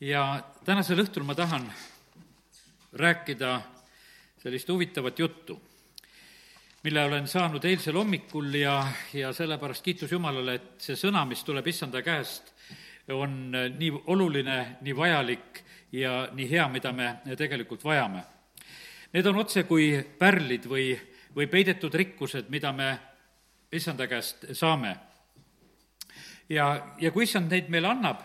ja tänasel õhtul ma tahan rääkida sellist huvitavat juttu, mille olen saanud eilsel hommikul ja, ja sellepärast kiitus Jumalale, et see sõna, mis tuleb issanda käest, on nii oluline, nii vajalik ja nii hea, mida me tegelikult vajame. Need on otse kui pärlid või, või peidetud rikkused, mida me issanda käest saame. ja, ja kui issand neid meile annab,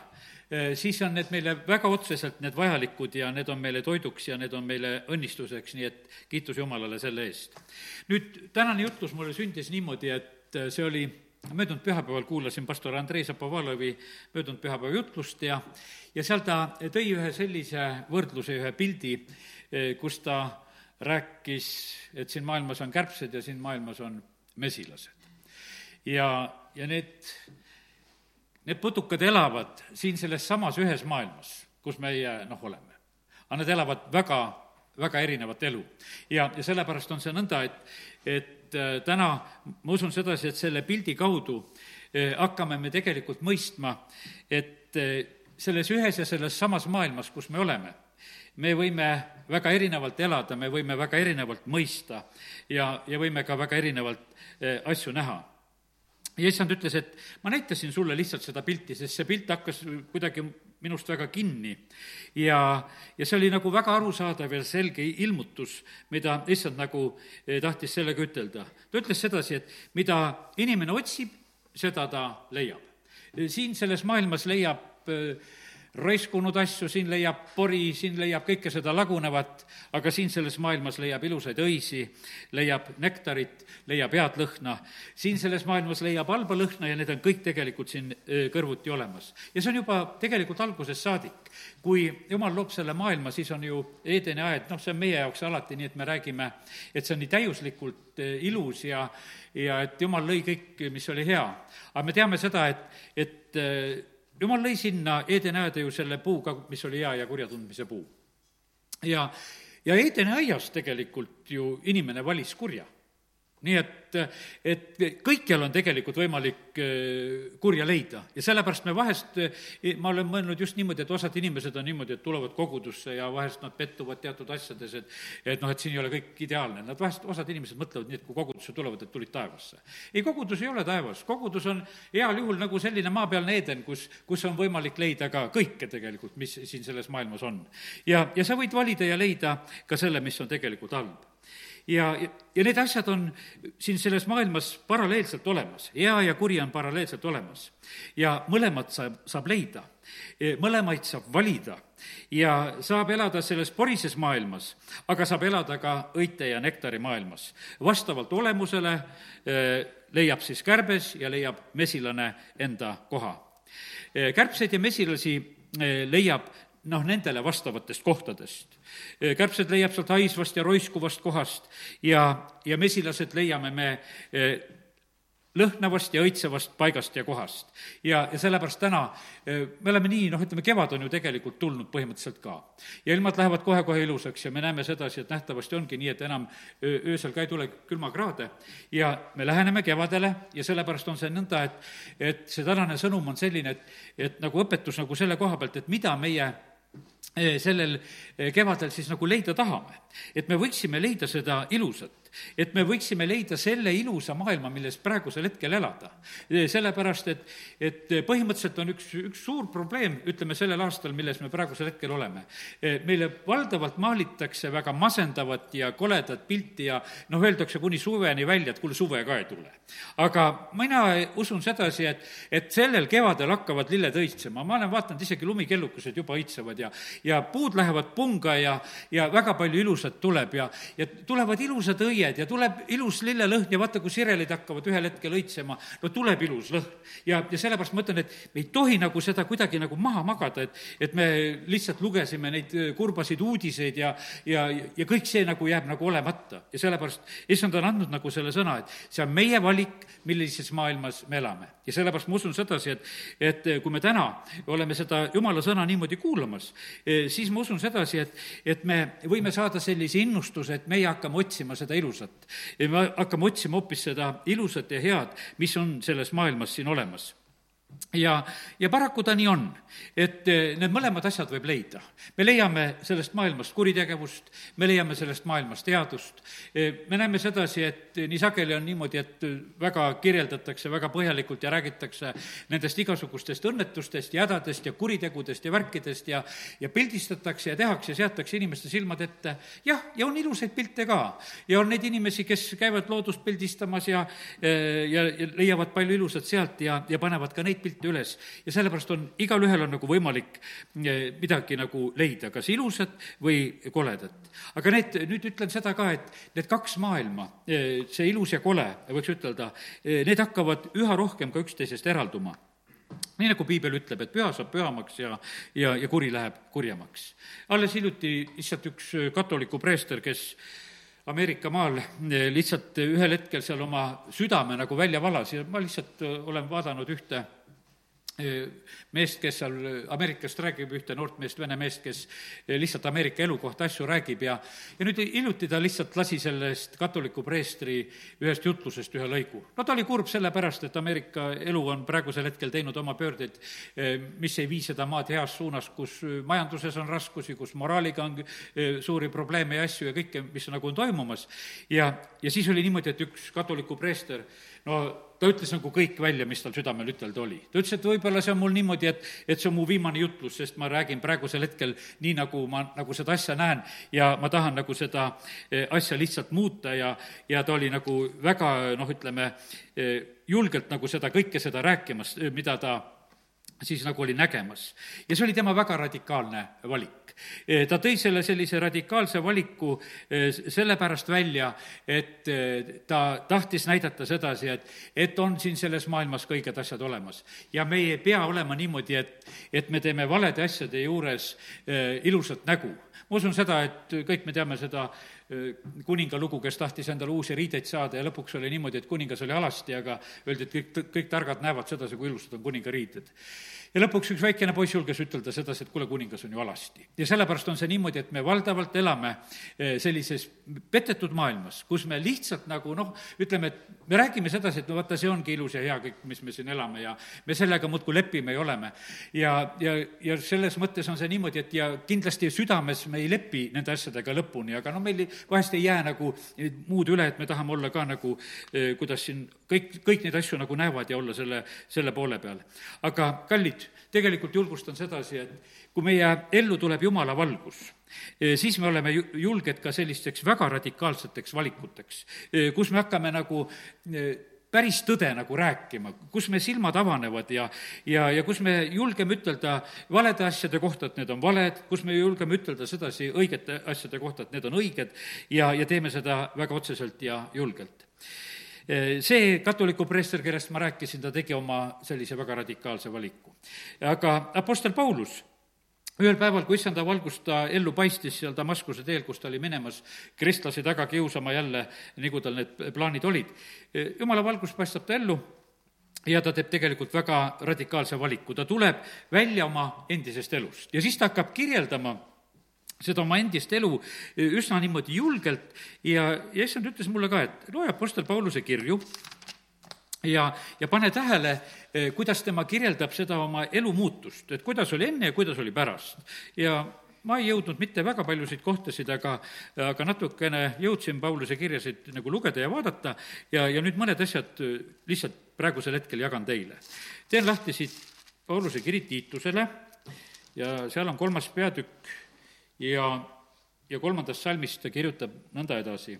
siis on need meile väga otseselt need vajalikud ja need on meile toiduks ja need on meile õnnistuseks, nii et kiitus Jumalale selle eest. nüüd tänane jutlus mulle sündis niimoodi, et eh, see oli möödunud pühapäeval kuulasin pastor Andrei Zapovalovi möödunud pühapäeva jutlust ja, ja seal ta tõi ühe sellise võrdluse, ühe pildi, eh, kus ta rääkis, et siin maailmas on kärbsed ja siin maailmas on mesilased. ja, ja need, need putukad elavad siin selles samas ühes maailmas, kus meie noh, oleme. aga nad elavad väga, väga erinevat elu. ja, ja sellepärast on see nõnda, et, et äh, täna ma usun sedasi, et selle pildi kaudu äh, hakkame me tegelikult mõistma, et äh, selles ühes ja selles samas maailmas, kus me oleme, me võime väga erinevalt elada, me võime väga erinevalt mõista ja, ja võime ka väga erinevalt asju näha ja issand ütles, et ma näitasin sulle lihtsalt seda pilti, sest see pilt hakkas kuidagi minust väga kinni. ja, ja see oli nagu väga arusaadav ja selge ilmutus, mida issand nagu eh, tahtis sellega ütelda. ta ütles sedasi, et mida inimene otsib, seda ta leiab. siin selles maailmas leiab äh, raiskunud asju, siin leiab pori, siin leiab kõike seda lagunevat, aga siin selles maailmas leiab ilusaid õisi, leiab nektarit, leiab head lõhna. siin selles maailmas leiab halba lõhna ja need on kõik tegelikult siin kõrvuti olemas. ja see on juba tegelikult algusest saadik. kui jumal loob selle maailma, siis on ju Eedeni aed, noh, see on meie jaoks alati nii, et me räägime, et see on nii täiuslikult ilus ja ja et jumal lõi kõik, mis oli hea. aga me teame seda, et, et jumal lõi sinna Eedeni aeda ju selle puu ka, mis oli hea ja kurja tundmise puu. ja, ja Eedeni aias tegelikult ju inimene valis kurja nii et, et kõikjal on tegelikult võimalik äh, kurja leida ja sellepärast me vahest, äh, ma olen mõelnud just niimoodi, et osad inimesed on niimoodi, et tulevad kogudusse ja vahest nad pettuvad teatud asjades, et et noh, et siin ei ole kõik ideaalne. Nad vahest, osad inimesed mõtlevad nii, et kui kogudusse tulevad, et tulid taevasse. ei, kogudus ei ole taevas, kogudus on heal juhul nagu selline maapealne Eden, kus, kus on võimalik leida ka kõike tegelikult, mis siin selles maailmas on. ja, ja sa võid valida ja leida ka selle, mis on tegelikult halb ja, ja need asjad on siin selles maailmas paralleelselt olemas, hea ja kuri on paralleelselt olemas. ja mõlemat saab, saab leida, e, mõlemaid saab valida ja saab elada selles porises maailmas, aga saab elada ka õite ja nektari maailmas. vastavalt olemusele e, leiab siis kärbes ja leiab mesilane enda koha. E, kärbseid ja mesilasi leiab noh, nendele vastavatest kohtadest. kärbsed leiab sealt haisvast ja roiskuvast kohast ja, ja mesilased leiame me eh, lõhnavast ja õitsevast paigast ja kohast. ja, ja sellepärast täna eh, me oleme nii, noh, ütleme, kevad on ju tegelikult tulnud põhimõtteliselt ka. ja ilmad lähevad kohe-kohe ilusaks ja me näeme sedasi, et nähtavasti ongi nii, et enam öösel ka ei tule külmakraade ja me läheneme kevadele ja sellepärast on see nõnda, et, et see tänane sõnum on selline, et, et nagu õpetus nagu selle koha pealt, et mida meie sellel eh, kevadel siis nagu leida tahame. et me võiksime leida seda ilusat et me võiksime leida selle ilusa maailma, milles praegusel hetkel elada. sellepärast, et, et põhimõtteliselt on üks, üks suur probleem, ütleme, sellel aastal, milles me praegusel hetkel oleme. meile valdavalt maalitakse väga masendavat ja koledat pilti ja noh, öeldakse kuni suveni välja, et kuule, suve ka ei tule. aga mina usun sedasi, et, et sellel kevadel hakkavad lilled õitsema, ma olen vaadanud, isegi lumikellukesed juba õitsevad ja, ja puud lähevad punga ja, ja väga palju ilusat tuleb ja, ja tulevad ilusad õied, õied ja tuleb ilus lillelõhn ja vaata, kui sirelid hakkavad ühel hetkel õitsema, no tuleb ilus lõhn. ja, ja sellepärast ma ütlen, et me ei tohi nagu seda kuidagi nagu maha magada, et, et me lihtsalt lugesime neid kurbasid uudiseid ja, ja, ja kõik see nagu jääb nagu olemata. ja sellepärast issand on andnud nagu selle sõna, et see on meie valik, millises maailmas me elame. ja sellepärast ma usun sedasi, et, et kui me täna oleme seda jumala sõna niimoodi kuulamas, eh, siis ma usun sedasi, et, et me võime saada sellise innustuse, et meie hakkame otsima seda ilu ilusat. ja me hakkame otsima hoopis seda ilusat ja head, mis on selles maailmas siin olemas ja, ja paraku ta nii on, et eh, need mõlemad asjad võib leida. me leiame sellest maailmast kuritegevust, me leiame sellest maailmast headust, eh, me näeme sedasi, et nii sageli on niimoodi, et väga kirjeldatakse väga põhjalikult ja räägitakse nendest igasugustest õnnetustest ja hädadest ja kuritegudest ja värkidest ja ja pildistatakse ja tehakse, seatakse inimeste silmad ette. jah, ja on ilusaid pilte ka. ja on neid inimesi, kes käivad loodust pildistamas ja, eh, ja, ja leiavad palju ilusat sealt ja, ja panevad ka neid pilte üles ja sellepärast on, igalühel on nagu võimalik eh, midagi nagu leida, kas ilusat või koledat. aga need, nüüd ütlen seda ka, et need kaks maailma, eh, see ilus ja kole, võiks ütelda, eh, need hakkavad üha rohkem ka üksteisest eralduma nii nagu piibel ütleb, et püha saab pühamaks ja, ja, ja kuri läheb kurjemaks. alles hiljuti lihtsalt üks katoliku preester, kes Ameerika maal lihtsalt ühel hetkel seal oma südame nagu välja valas ja ma lihtsalt olen vaadanud ühte meest, kes seal Ameerikast räägib, ühte noort meest, vene meest, kes lihtsalt Ameerika elu kohta asju räägib ja ja nüüd hiljuti ta lihtsalt lasi sellest katoliku preestri ühest jutlusest ühe lõigu. no ta oli kurb sellepärast, et Ameerika elu on praegusel hetkel teinud oma pöördeid, mis ei vii seda maad heas suunas, kus majanduses on raskusi, kus moraaliga on suuri probleeme ja asju ja kõike, mis nagu on toimumas. ja, ja siis oli niimoodi, et üks katoliku preester no ta ütles nagu kõik välja, mis tal südamel ütelda oli. ta ütles, et võib-olla see on mul niimoodi, et, et see on mu viimane jutlus, sest ma räägin praegusel hetkel nii, nagu ma nagu seda asja näen ja ma tahan nagu seda eh, asja lihtsalt muuta ja, ja ta oli nagu väga noh, ütleme, eh, julgelt nagu seda kõike seda rääkimas, mida ta siis nagu oli nägemas. ja see oli tema väga radikaalne valik Eh, ta tõi selle sellise radikaalse valiku eh, sellepärast välja, et eh, ta tahtis näidata sedasi, et, et on siin selles maailmas ka õiged asjad olemas. ja me ei pea olema niimoodi, et, et me teeme valede asjade juures ilusat nägu. ma usun seda, et kõik me teame seda kuninga lugu, kes tahtis endale uusi riideid saada ja lõpuks oli niimoodi, et kuningas oli alasti, aga öeldi, et kõik, kõik targad näevad sedasi, kui ilusad on kuninga riided ja lõpuks üks väikene poiss julges ütelda sedasi, et kuule, kuningas on ju alasti. ja sellepärast on see niimoodi, et me valdavalt elame eh, sellises petetud maailmas, kus me lihtsalt nagu noh, ütleme, et me räägime sedasi, et no vaata, see ongi ilus ja hea kõik, mis me siin elame ja me sellega muudkui lepime ja oleme. ja, ja, ja selles mõttes on see niimoodi, et ja kindlasti südames me ei lepi nende asjadega lõpuni, aga no meil vahest ei jää nagu muud üle, et me tahame olla ka nagu, eh, kuidas siin kõik, kõik neid asju nagu näevad ja olla selle, selle poole peal. aga kallid, tegelikult julgustan sedasi, et kui meie ellu tuleb Jumala valgus, eh, siis me oleme julged ka sellisteks väga radikaalseteks valikuteks, eh, kus me hakkame nagu eh, päris tõde nagu rääkima, kus me silmad avanevad ja, ja, ja kus me julgeme ütelda valede asjade kohta, et need on valed, kus me julgeme ütelda sedasi õigete asjade kohta, et need on õiged ja, ja teeme seda väga otseselt ja julgelt see katoliku preester, kellest ma rääkisin, ta tegi oma sellise väga radikaalse valiku. aga Apostel Paulus ühel päeval, kui issanda valgus ta ellu paistis seal Damaskuse teel, kus ta oli minemas kristlasi taga kiusama jälle, nagu tal need plaanid olid, jumala valgus paistab ta ellu ja ta teeb tegelikult väga radikaalse valiku, ta tuleb välja oma endisest elust ja siis ta hakkab kirjeldama seda oma endist elu üsna niimoodi julgelt ja, ja issand ütles mulle ka, et loe Apostel Pauluse kirju ja, ja pane tähele, kuidas tema kirjeldab seda oma elu muutust, et kuidas oli enne ja kuidas oli pärast. ja ma ei jõudnud mitte väga paljusid kohtasid, aga, aga natukene jõudsin Pauluse kirjasid nagu lugeda ja vaadata ja, ja nüüd mõned asjad lihtsalt praegusel hetkel jagan teile. teen lahti siit Pauluse kiri Tiitusele ja seal on kolmas peatükk ja, ja kolmandast salmist ta kirjutab nõnda edasi.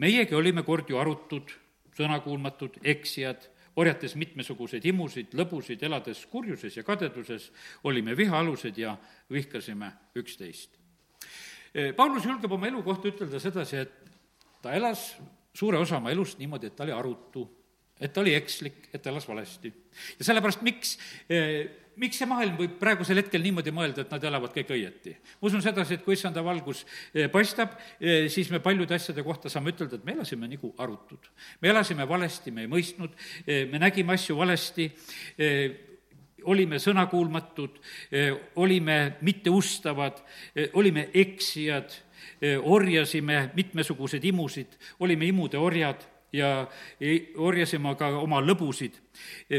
meiegi olime kord ju arutud, sõnakuulmatud, eksijad, orjates mitmesuguseid himusid, lõbusid, elades kurjuses ja kadeduses, olime vihaalused ja vihkasime üksteist. Paulus julgeb oma elu kohta ütelda sedasi, et ta elas suure osa oma elust niimoodi, et ta oli arutu, et ta oli ekslik, et ta elas valesti. ja sellepärast, miks miks see maailm võib praegusel hetkel niimoodi mõelda, et nad elavad kõik õieti? ma usun sedasi, et kui issanda valgus eh, paistab, eh, siis me paljude asjade kohta saame ütelda, et me elasime nagu arutud. me elasime valesti, me ei mõistnud, eh, me nägime asju valesti, olime sõnakuulmatud, olime mitteustavad, olime eksijad, orjasime mitmesuguseid imusid, olime imude orjad ja orjasime ka oma lõbusid.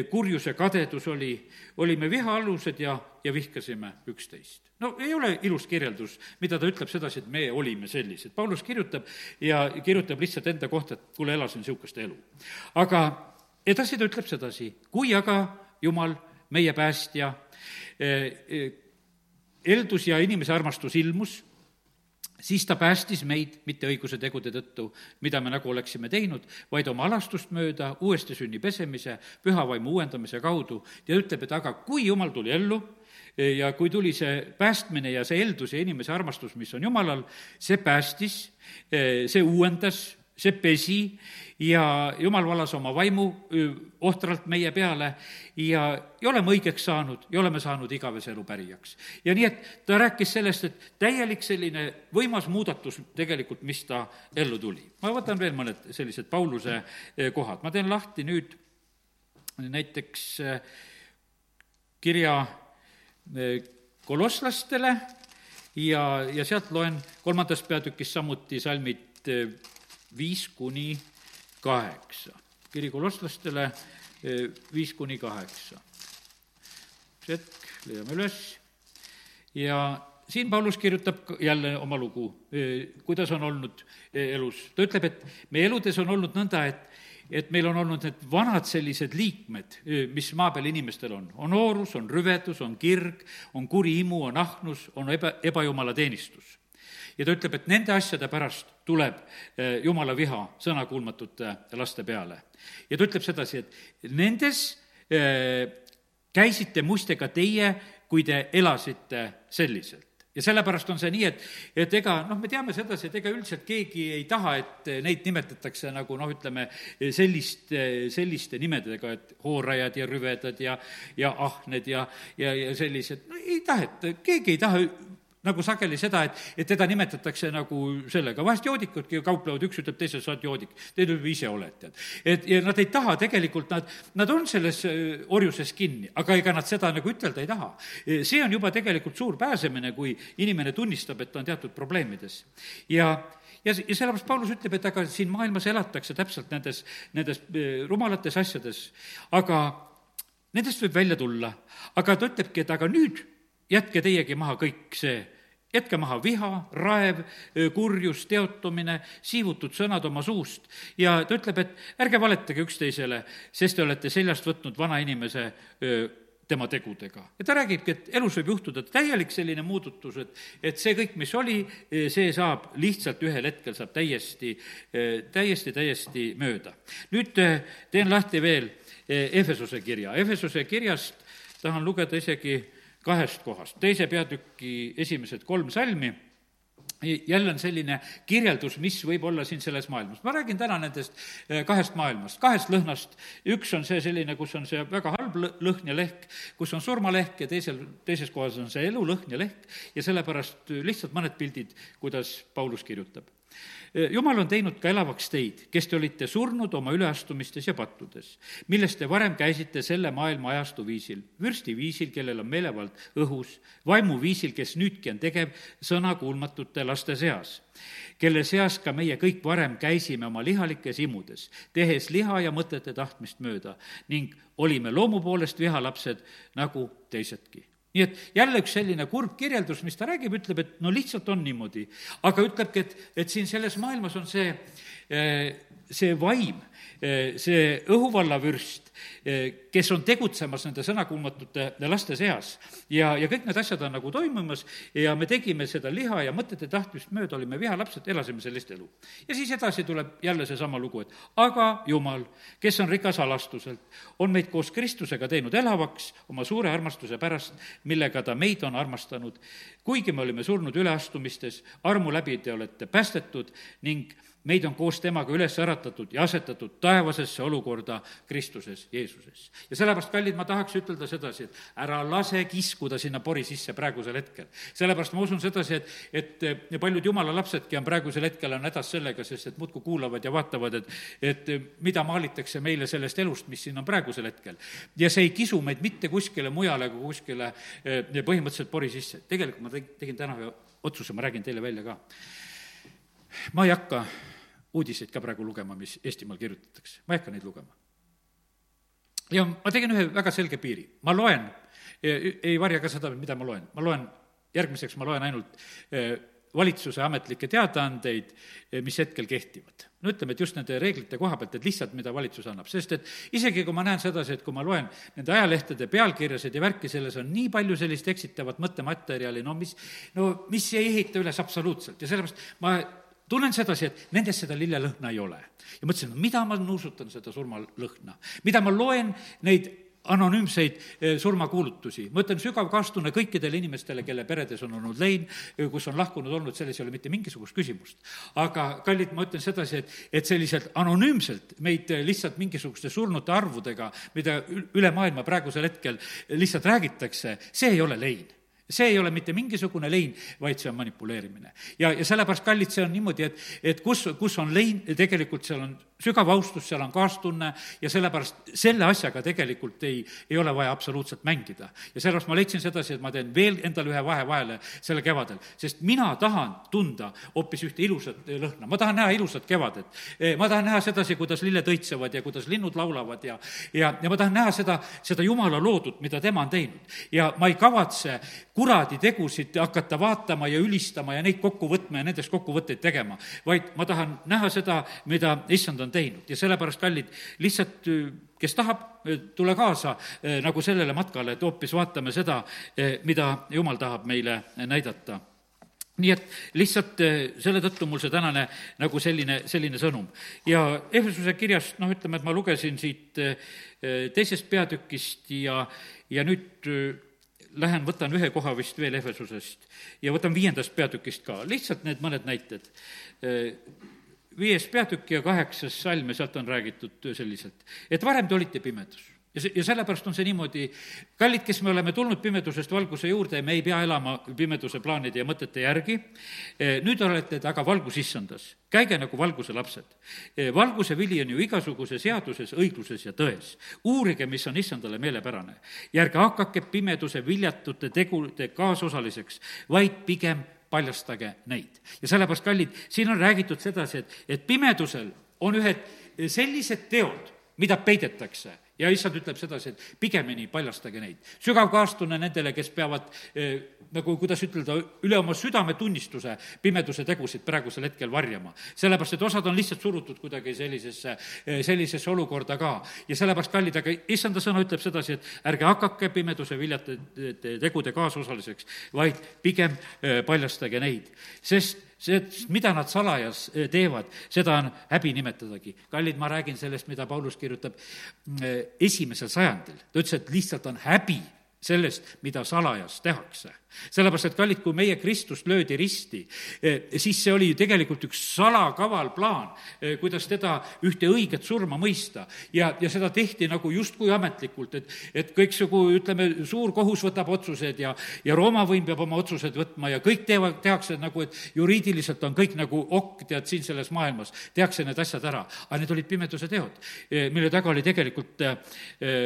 kurjuse kadedus oli, olime vihaalused ja, ja vihkasime üksteist. no ei ole ilus kirjeldus, mida ta ütleb sedasi, et me olime sellised. Paulus kirjutab ja kirjutab lihtsalt enda kohta, et kuule, elasin niisugust elu. aga edasi ta ütleb sedasi, kui aga Jumal, meie päästja, eeldus ja inimese armastus ilmus, siis ta päästis meid mitte õiguse tegude tõttu, mida me nagu oleksime teinud, vaid oma alastust mööda, uuesti sünni pesemise, püha vaimu uuendamise kaudu. Ja ütleb, et aga kui Jumal tuli ellu, ja kui tuli see päästmine ja see eeldus ja inimese armastus, mis on Jumalal, see päästis, see uuendas, see pesi ja Jumal valas oma vaimu ohtralt meie peale ja, ja oleme õigeks saanud ja oleme saanud igavese elu pärijaks. ja nii, et ta rääkis sellest, et täielik selline võimas muudatus tegelikult, mis ta ellu tuli. ma võtan veel mõned sellised Pauluse kohad, ma teen lahti nüüd näiteks kirja kolosslastele ja, ja sealt loen kolmandast peatükist samuti salmid viis kuni kaheksa. kiri kolosslastele viis kuni kaheksa. üks hetk, leiame üles ja siin Paulus kirjutab jälle oma lugu, kuidas on olnud elus. ta ütleb, et meie eludes on olnud nõnda, et et meil on olnud need vanad sellised liikmed, mis maa peal inimestel on. on noorus, on rüvedus, on kirg, on kuri imu, on ahnus, on eba, ebajumala teenistus ja ta ütleb, et nende asjade pärast tuleb jumala viha sõnakuulmatute laste peale. ja ta ütleb sedasi, et nendes käisite muiste ka teie, kui te elasite selliselt ja sellepärast on see nii, et, et ega noh, me teame sedasi, et ega üldiselt keegi ei taha, et neid nimetatakse nagu noh, ütleme sellist, selliste nimedega, et hoorajad ja rüvedad ja, ja ahned ja, ja, ja sellised, no ei taheta, keegi ei taha nagu sageli seda, et, et teda nimetatakse nagu sellega, vahest joodikudki kauplevad, üks ütleb teisele, sa oled joodik, teine ütleb, ise oled, tead. et ja nad ei taha tegelikult, nad, nad on selles äh, orjuses kinni, aga ega nad seda nagu ütelda ei taha. see on juba tegelikult suur pääsemine, kui inimene tunnistab, et ta on teatud probleemides. ja ja, ja sellepärast Paulus ütleb, et aga siin maailmas elatakse täpselt nendes, nendes äh, rumalates asjades, aga nendest võib välja tulla. aga ta ütlebki, et aga nüüd jätke teiegi maha kõik see, jätke maha viha, raev, kurjus, teotumine, siivutud sõnad oma suust ja ta ütleb, et ärge valetage üksteisele, sest te olete seljast võtnud vana inimese öö, tema tegudega. ja ta räägibki, et elus võib juhtuda täielik selline muudatus, et, et see kõik, mis oli, see saab lihtsalt ühel hetkel, saab täiesti, täiesti, täiesti mööda. nüüd teen lahti veel Efesuse kirja. Efesuse kirjast tahan lugeda isegi kahest kohast. teise peatüki esimesed kolm salmi jälle on selline kirjeldus, mis võib olla siin selles maailmas. ma räägin täna nendest eh, kahest maailmast, kahest lõhnast. üks on see selline, kus on see väga halb lõhn ja lehk, kus on surmalehk ja teisel, teises kohas on see elulõhn ja lehk ja sellepärast lihtsalt mõned pildid, kuidas Paulus kirjutab jumal on teinud ka elavaks teid, kes te olite surnud oma üleastumistes ja pattudes, millest te varem käisite selle maailma ajastu viisil, vürsti viisil, kellel on meelevald õhus, vaimu viisil, kes nüüdki on tegev sõnakuulmatute laste seas, kelle seas ka meie kõik varem käisime oma lihalikes imudes, tehes liha ja mõtete tahtmist mööda ning olime loomu poolest vihalapsed nagu teisedki nii et jälle üks selline kurb kirjeldus, mis ta räägib, ütleb, et no lihtsalt on niimoodi. aga ütlebki, et, et siin selles maailmas on see, eh, see vaim, eh, see õhuvallavürst, eh, kes on tegutsemas nende sõnakuulmatute laste seas. ja, ja kõik need asjad on nagu toimumas ja me tegime seda liha ja mõtete tahtmist mööda, olime vihalapsed, elasime sellist elu. ja siis edasi tuleb jälle seesama lugu, et aga Jumal, kes on rikas alastuselt, on meid koos Kristusega teinud elavaks oma suure armastuse pärast, millega ta meid on armastanud. kuigi me olime surnud üleastumistes, armu läbi te olete päästetud ning meid on koos temaga üles äratatud ja asetatud taevasesse olukorda Kristuses, Jeesuses. ja sellepärast, kallid, ma tahaks ütelda sedasi, et ära lase kiskuda sinna pori sisse praegusel hetkel. sellepärast ma usun sedasi, et, et paljud jumala lapsedki on praegusel hetkel on hädas sellega, sest et muudkui kuulavad ja vaatavad, et et mida maalitakse meile sellest elust, mis siin on praegusel hetkel. ja see ei kisu meid mitte kuskile mujale kui kuskile eh, põhimõtteliselt pori sisse. tegelikult ma tegin täna ühe otsuse, ma räägin teile välja ka. ma ei hakka uudiseid ka praegu lugema, mis Eestimaal kirjutatakse, ma ei hakka neid lugema. ja ma tegin ühe väga selge piiri, ma loen, ei varja ka seda, mida ma loen, ma loen, järgmiseks ma loen ainult eh, valitsuse ametlikke teadaandeid, mis hetkel kehtivad. no ütleme, et just nende reeglite koha pealt, et lihtsalt, mida valitsus annab, sest et isegi kui ma näen sedasi, et kui ma loen nende ajalehtede pealkirjasid ja värki, selles on nii palju sellist eksitavat mõttematerjali, no mis, no mis ei ehita üles absoluutselt. Ja sellepärast ma tunnen sedasi, et nendes seda lillelõhna ei ole. ja mõtlesin, mida ma nuusutan seda surmalõhna, mida ma loen neid anonüümseid eh, surmakuulutusi. ma ütlen sügav kaastunne kõikidele inimestele, kelle peredes on olnud lein, eh, kus on lahkunud olnud, selles ei ole mitte mingisugust küsimust. aga kallid, ma ütlen sedasi, et, et selliselt anonüümselt meid eh, lihtsalt mingisuguste surnute arvudega, mida üle maailma praegusel hetkel lihtsalt räägitakse, see ei ole lein see ei ole mitte mingisugune lein, vaid see on manipuleerimine. ja, ja sellepärast, kallid, see on niimoodi, et, et kus, kus on lein, tegelikult seal on sügav austus, seal on kaastunne ja sellepärast selle asjaga tegelikult ei, ei ole vaja absoluutselt mängida. ja sellepärast ma leidsin sedasi, et ma teen veel endale ühe vahe vahele selle kevadel, sest mina tahan tunda hoopis ühte ilusat lõhna, ma tahan näha ilusat kevadet. E, ma tahan näha sedasi, kuidas lilled õitsevad ja kuidas linnud laulavad ja, ja, ja ma tahan näha seda, seda Jumala loodut, mida tema on teinud. ja ma ei kavatse kuradi tegusid hakata vaatama ja ülistama ja neid kokku võtma ja nendest kokkuvõtteid tegema, vaid ma tahan näha seda, mida issand on on teinud. Ja sellepärast, kallid, lihtsalt kes tahab, tule kaasa nagu sellele matkale, et hoopis vaatame seda, mida Jumal tahab meile näidata. Nii et lihtsalt selle tõttu mul see tänane nagu selline, selline sõnum. ja Ehesuse kirjast, noh, ütleme, et ma lugesin siit teisest peatükist ja, ja nüüd lähen, võtan ühe koha vist veel Ehvesusest ja võtan viiendast peatükist ka, lihtsalt need mõned näited viies peatükk ja kaheksas salm ja sealt on räägitud selliselt, et varem te olite pimedus ja see, ja sellepärast on see niimoodi, kallid, kes me oleme tulnud pimedusest valguse juurde me ei pea elama pimeduse plaanide ja mõtete järgi, eh, nüüd olete taga valgusissandas, käige nagu valguse lapsed. Eh, valguse vili on ju igasuguse seaduses, õigluses ja tões. uurige, mis on issandale meelepärane ja ärge hakake pimeduse viljatute tegude kaasosaliseks, vaid pigem paljastage neid. ja sellepärast, kallid, siin on räägitud sedasi, et, et pimedusel on ühed sellised teod, mida peidetakse ja issand ütleb sedasi, et pigemini paljastage neid. sügav kaastunne nendele, kes peavad eh, nagu, kuidas ütelda, üle oma südametunnistuse pimeduse tegusid praegusel hetkel varjama. sellepärast, et osad on lihtsalt surutud kuidagi sellisesse, eh, sellisesse olukorda ka. ja sellepärast, kallid, aga issanda sõna ütleb sedasi, et ärge hakake pimeduse viljate tegude kaasosaliseks, vaid pigem eh, paljastage neid, sest see, mida nad salajas eh, teevad, seda on häbi nimetadagi. kallid, ma räägin sellest, mida Paulus kirjutab eh, esimesel sajandil. ta ütles, et lihtsalt on häbi sellest, mida salajas tehakse sellepärast, et kallid, kui meie Kristust löödi risti, eh, siis see oli ju tegelikult üks salakaval plaan, eh, kuidas teda ühte õiget surma mõista. ja, ja seda tehti nagu justkui ametlikult, et, et kõiksugu, ütleme, suur kohus võtab otsused ja, ja Rooma võim peab oma otsused võtma ja kõik teevad, tehakse nagu, et juriidiliselt on kõik nagu okk, tead, siin selles maailmas, tehakse need asjad ära. aga need olid pimeduse teod, eh, mille taga oli tegelikult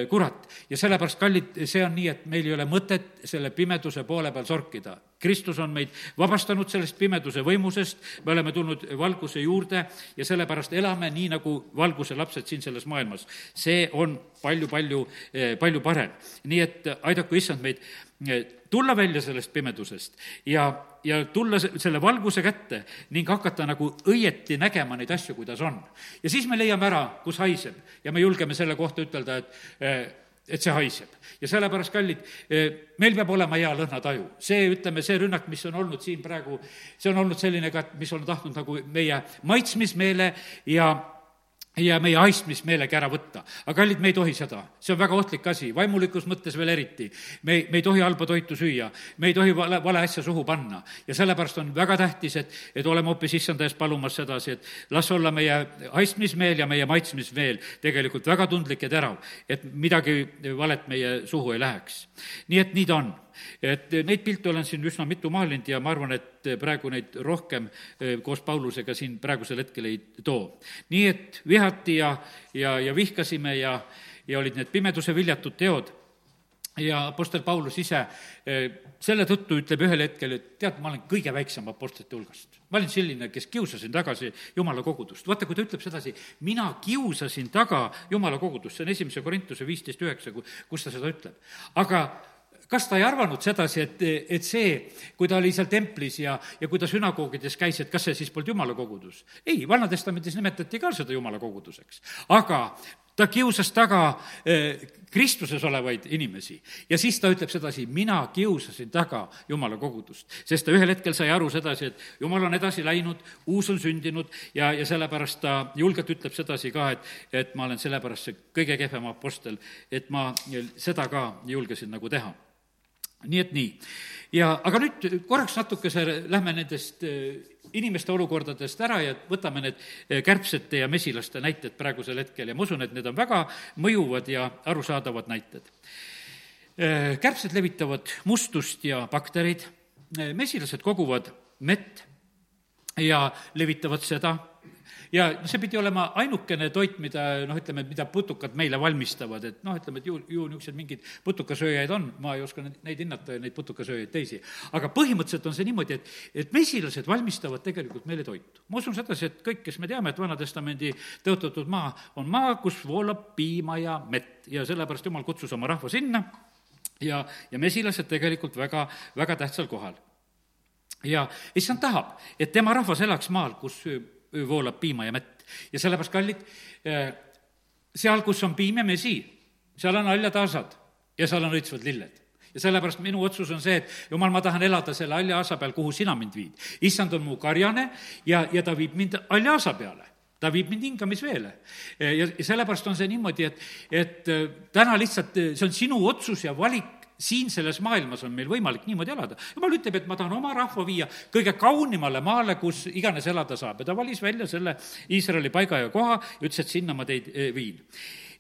kurat. ja sellepärast, kallid, see on nii, et meil ei ole mõtet selle pimeduse poole peal sorkida. Kristus on meid vabastanud sellest pimeduse võimusest, me oleme tulnud valguse juurde ja sellepärast elame nii, nagu valguse lapsed siin selles maailmas. see on palju-palju, eh, palju parem. nii et aidaku issand meid eh, tulla välja sellest pimedusest ja, ja tulla selle valguse kätte ning hakata nagu õieti nägema neid asju, kuidas on. ja siis me leiame ära, kus haiseb ja me julgeme selle kohta ütelda, et eh, et see haiseb. ja sellepärast, kallid, eh, meil peab olema hea lõhnataju. see, ütleme, see rünnak, mis on olnud siin praegu, see on olnud selline ka, et mis on tahtnud nagu meie maitsmismeele ja ja meie haistmismeelegi ära võtta. aga kallid, me ei tohi seda, see on väga ohtlik asi, vaimulikus mõttes veel eriti. me, me ei tohi halba toitu süüa, me ei tohi vale, vale asja suhu panna ja sellepärast on väga tähtis, et, et oleme hoopis issanda ees palumas sedasi, et las olla meie haistmismeel ja meie maitsmismeel tegelikult väga tundlik ja terav, et midagi valet meie suhu ei läheks. nii et nii ta on et neid pilte olen siin üsna mitu maalinud ja ma arvan, et praegu neid rohkem eh, koos Paulusega siin praegusel hetkel ei too. nii et vihati ja, ja, ja vihkasime ja, ja olid need pimeduse viljatud teod ja Apostel Paulus ise eh, selle tõttu ütleb ühel hetkel, et tead, ma olen kõige väiksem apostlite hulgast. ma olin selline, kes kiusasin tagasi Jumala kogudust. vaata, kui ta ütleb sedasi, mina kiusasin taga Jumala kogudust, see on esimese Korintuse viisteist üheksa, kus ta seda ütleb. aga kas ta ei arvanud sedasi, et, et see, kui ta oli seal templis ja, ja kui ta sünagoogides käis, et kas see siis polnud jumala kogudus? ei, Vana-testamendis nimetati ka seda jumala koguduseks. aga ta kiusas taga eh, Kristuses olevaid inimesi ja siis ta ütleb sedasi, mina kiusasin taga Jumala kogudust. sest ta ühel hetkel sai aru sedasi, et Jumal on edasi läinud, uus on sündinud ja, ja sellepärast ta julgelt ütleb sedasi ka, et, et ma olen sellepärast see kõige kehvem apostel, et ma seda ka julgesin nagu teha nii et nii. ja aga nüüd korraks natukese lähme nendest eh, inimeste olukordadest ära ja võtame need eh, kärbsete ja mesilaste näited praegusel hetkel ja ma usun, et need on väga mõjuvad ja arusaadavad näited. Eh, kärbsed levitavad mustust ja baktereid, mesilased koguvad mett ja levitavad seda ja see pidi olema ainukene toit, mida noh, ütleme, mida putukad meile valmistavad, et noh, ütleme, et ju, ju niisugused mingid putukasööjaid on, ma ei oska neid hinnata, neid putukasööjaid teisi. aga põhimõtteliselt on see niimoodi, et, et mesilased valmistavad tegelikult meile toitu. ma usun sedasi, et kõik, kes me teame, et Vana-testamendi tõotatud maa on maa, kus voolab piima ja mett ja sellepärast Jumal kutsus oma rahva sinna ja, ja mesilased tegelikult väga, väga tähtsal kohal ja issand tahab, et tema rahvas elaks maal, kus voolab piima ja mett. ja sellepärast, kallid, eh, seal, kus on piim ja mesi, seal on haljataasad ja seal on õitsvad lilled ja sellepärast minu otsus on see, et jumal, ma tahan elada selle haljaasa peal, kuhu sina mind viid. issand on mu karjane ja, ja ta viib mind haljaasa peale ta viib mind hingamisveele. ja, ja sellepärast on see niimoodi, et, et eh, täna lihtsalt see on sinu otsus ja valik siin selles maailmas on meil võimalik niimoodi elada. jumal ütleb, et ma tahan oma rahva viia kõige kaunimale maale, kus iganes elada saab ja ta valis välja selle Iisraeli paiga ja koha ja ütles, et sinna ma teid eh, viin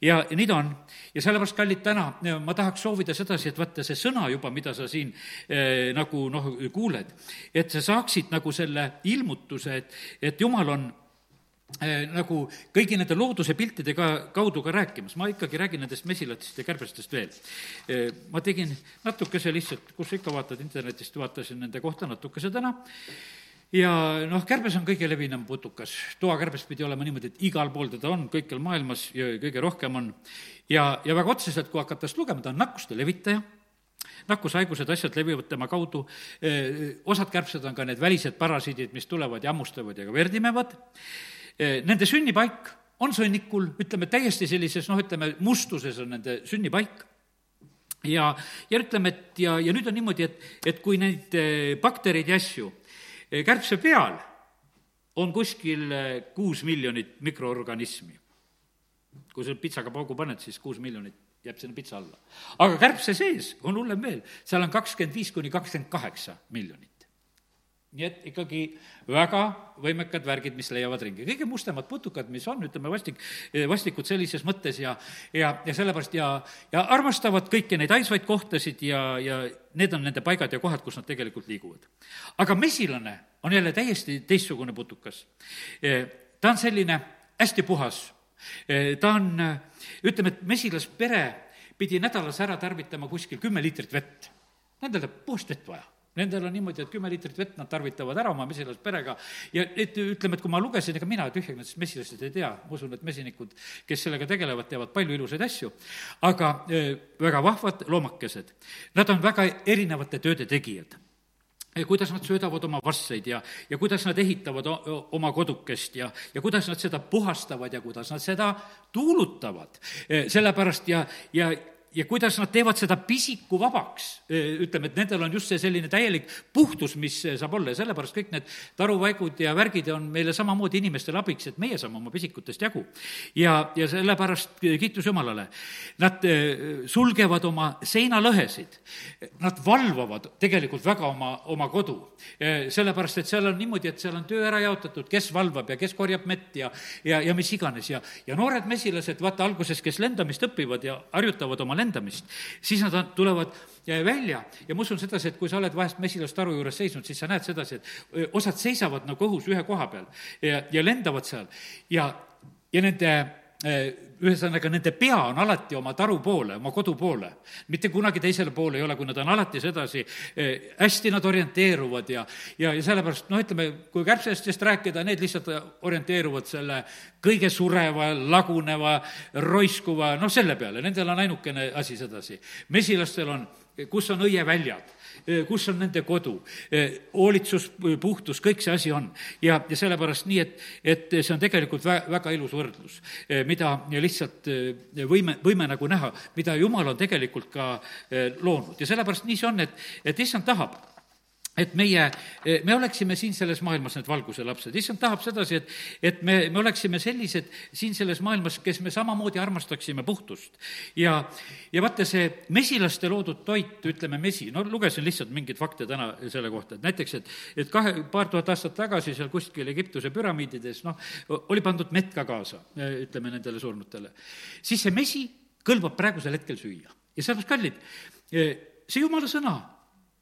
ja nii ta on. ja sellepärast, kallid, täna ma tahaks soovida sedasi, et vaata, see sõna juba, mida sa siin eh, nagu noh, kuuled, et sa saaksid nagu selle ilmutuse, et, et jumal on nagu kõigi nende looduse piltide ka, kaudu ka rääkimas, ma ikkagi räägin nendest mesilatest ja kärbestest veel. Äh, ma tegin natukese lihtsalt, kus ikka vaatad internetist, vaatasin nende kohta natukese täna, ja noh, kärbes on kõige levinum putukas. toakärbes pidi olema niimoodi, et igal pool teda on, kõikjal maailmas ja kõige rohkem on. ja, ja väga otseselt, kui hakata seda lugema, ta on nakkuste levitaja, nakkushaigused, asjad levivad tema kaudu, äh, osad kärbsed on ka need välised parasiidid, mis tulevad ja hammustavad ja ka verd imevad Eh, nende sünnipaik on sõnnikul, ütleme täiesti sellises noh, ütleme mustuses on nende sünnipaik ja, ja ütleme, et ja, ja nüüd on niimoodi, et, et kui neid baktereid ja asju kärbse peal on kuskil kuus miljonit mikroorganismi. kui sa pitsaga paugu paned, siis kuus miljonit jääb sinna pitsa alla. aga kärbse sees on hullem veel, seal on kakskümmend viis kuni kakskümmend kaheksa miljonit nii et ikkagi väga võimekad värgid, mis leiavad ringi. kõige mustemad putukad, mis on, ütleme, vastik, vastikud sellises mõttes ja, ja, ja sellepärast ja, ja armastavad kõiki neid haisvaid kohtasid ja, ja need on nende paigad ja kohad, kus nad tegelikult liiguvad. aga mesilane on jälle täiesti teistsugune putukas. ta on selline hästi puhas. ta on, ütleme, et mesilaspere pidi nädalas ära tarvitama kuskil kümme liitrit vett. Nendel läheb puhast vett vaja Nendel on niimoodi, et kümme liitrit vett nad tarvitavad ära oma mesilasperega ja et ütleme, et kui ma lugesin, ega mina tühjagi nendest mesilastest ei tea, ma usun, et mesinikud, kes sellega tegelevad, teavad palju ilusaid asju, aga väga vahvad loomakesed. Nad on väga erinevate tööde tegijad kuidas nad söödavad oma vasseid ja, ja kuidas nad ehitavad oma kodukest ja, ja kuidas nad seda puhastavad ja kuidas nad seda tuulutavad. sellepärast ja, ja ja kuidas nad teevad seda pisiku vabaks, ütleme, et nendel on just see selline täielik puhtus, mis saab olla ja sellepärast kõik need taruvaigud ja värgid on meile samamoodi inimestele abiks, et meie saame oma pisikutest jagu. ja, ja sellepärast kiitus Jumalale. Nad sulgevad oma seinalõhesid, nad valvavad tegelikult väga oma, oma kodu. sellepärast, et seal on niimoodi, et seal on töö ära jaotatud, kes valvab ja kes korjab mett ja, ja, ja mis iganes ja, ja noored mesilased, vaata alguses, kes lendamist õpivad ja harjutavad oma lendamist, lendamist, siis nad tulevad välja. Ja ma usun sedasi, et kui sa oled vahest mesilastaru juures seisnud, siis sa näed sedasi, et osad seisavad nagu õhus ühe koha peal ja, ja lendavad seal. Ja, ja nende ühesõnaga, nende pea on alati oma taru poole, oma kodu poole. mitte kunagi teisele poole ei ole, kui nad on alati sedasi, hästi nad orienteeruvad ja, ja, ja sellepärast noh, ütleme, kui kärbsestest rääkida, need lihtsalt orienteeruvad selle kõige sureva, laguneva, roiskuva, noh, selle peale, nendel on ainukene asi sedasi. mesilastel on, kus on õieväljad Eh, kus on nende kodu, hoolitsus, puhtus, kõik see asi on. ja, ja sellepärast nii, et, et see on tegelikult vä-, väga ilus võrdlus, mida lihtsalt võime, võime nagu näha, mida Jumal on tegelikult ka loonud ja sellepärast nii see on, et, et issand tahab et meie, me oleksime siin selles maailmas need valguse lapsed, issand tahab sedasi, et, et me, me oleksime sellised siin selles maailmas, kes me samamoodi armastaksime puhtust. ja, ja vaata, see mesilaste loodud toit, ütleme mesi, no lugesin lihtsalt mingeid fakte täna selle kohta, et näiteks, et, et kahe, paar tuhat aastat tagasi seal kuskil Egiptuse püramiidides, noh, oli pandud mett ka kaasa, ütleme nendele surnutele. siis see mesi kõlbab praegusel hetkel süüa. Ja sellepärast, kallid, see jumala sõna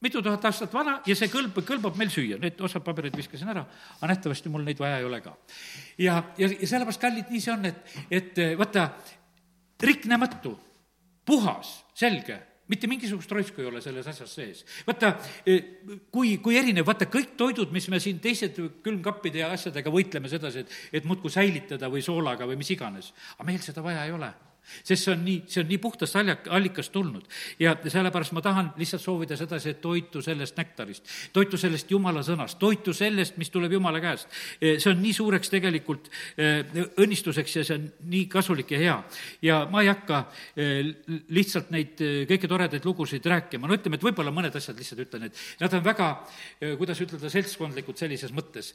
mitu tuhat aastat vana ja see kõlb, kõlbab meil süüa, need osad paberid viskasin ära, aga nähtavasti mul neid vaja ei ole ka. ja, ja, ja sellepärast, kallid, nii see on, et, et vaata, riknematu, puhas, selge mitte mingisugust roisku ei ole selles asjas sees. vaata, kui, kui erinev, vaata kõik toidud, mis me siin teised külmkappide ja asjadega võitleme sedasi, et, et muudkui säilitada või soolaga või mis iganes, aga meil seda vaja ei ole sest see on nii, see on nii puhtast allik-, allikast tulnud. ja sellepärast ma tahan lihtsalt soovida sedasi, et toitu sellest nektarist, toitu sellest jumala sõnast, toitu sellest, mis tuleb jumala käest. E, see on nii suureks tegelikult e, õnnistuseks ja see on nii kasulik ja hea. ja ma ei hakka e, lihtsalt neid kõiki toredaid lugusid rääkima, no ütleme, et võib-olla mõned asjad lihtsalt ütlen, et nad on väga, kuidas ütelda, seltskondlikud sellises mõttes.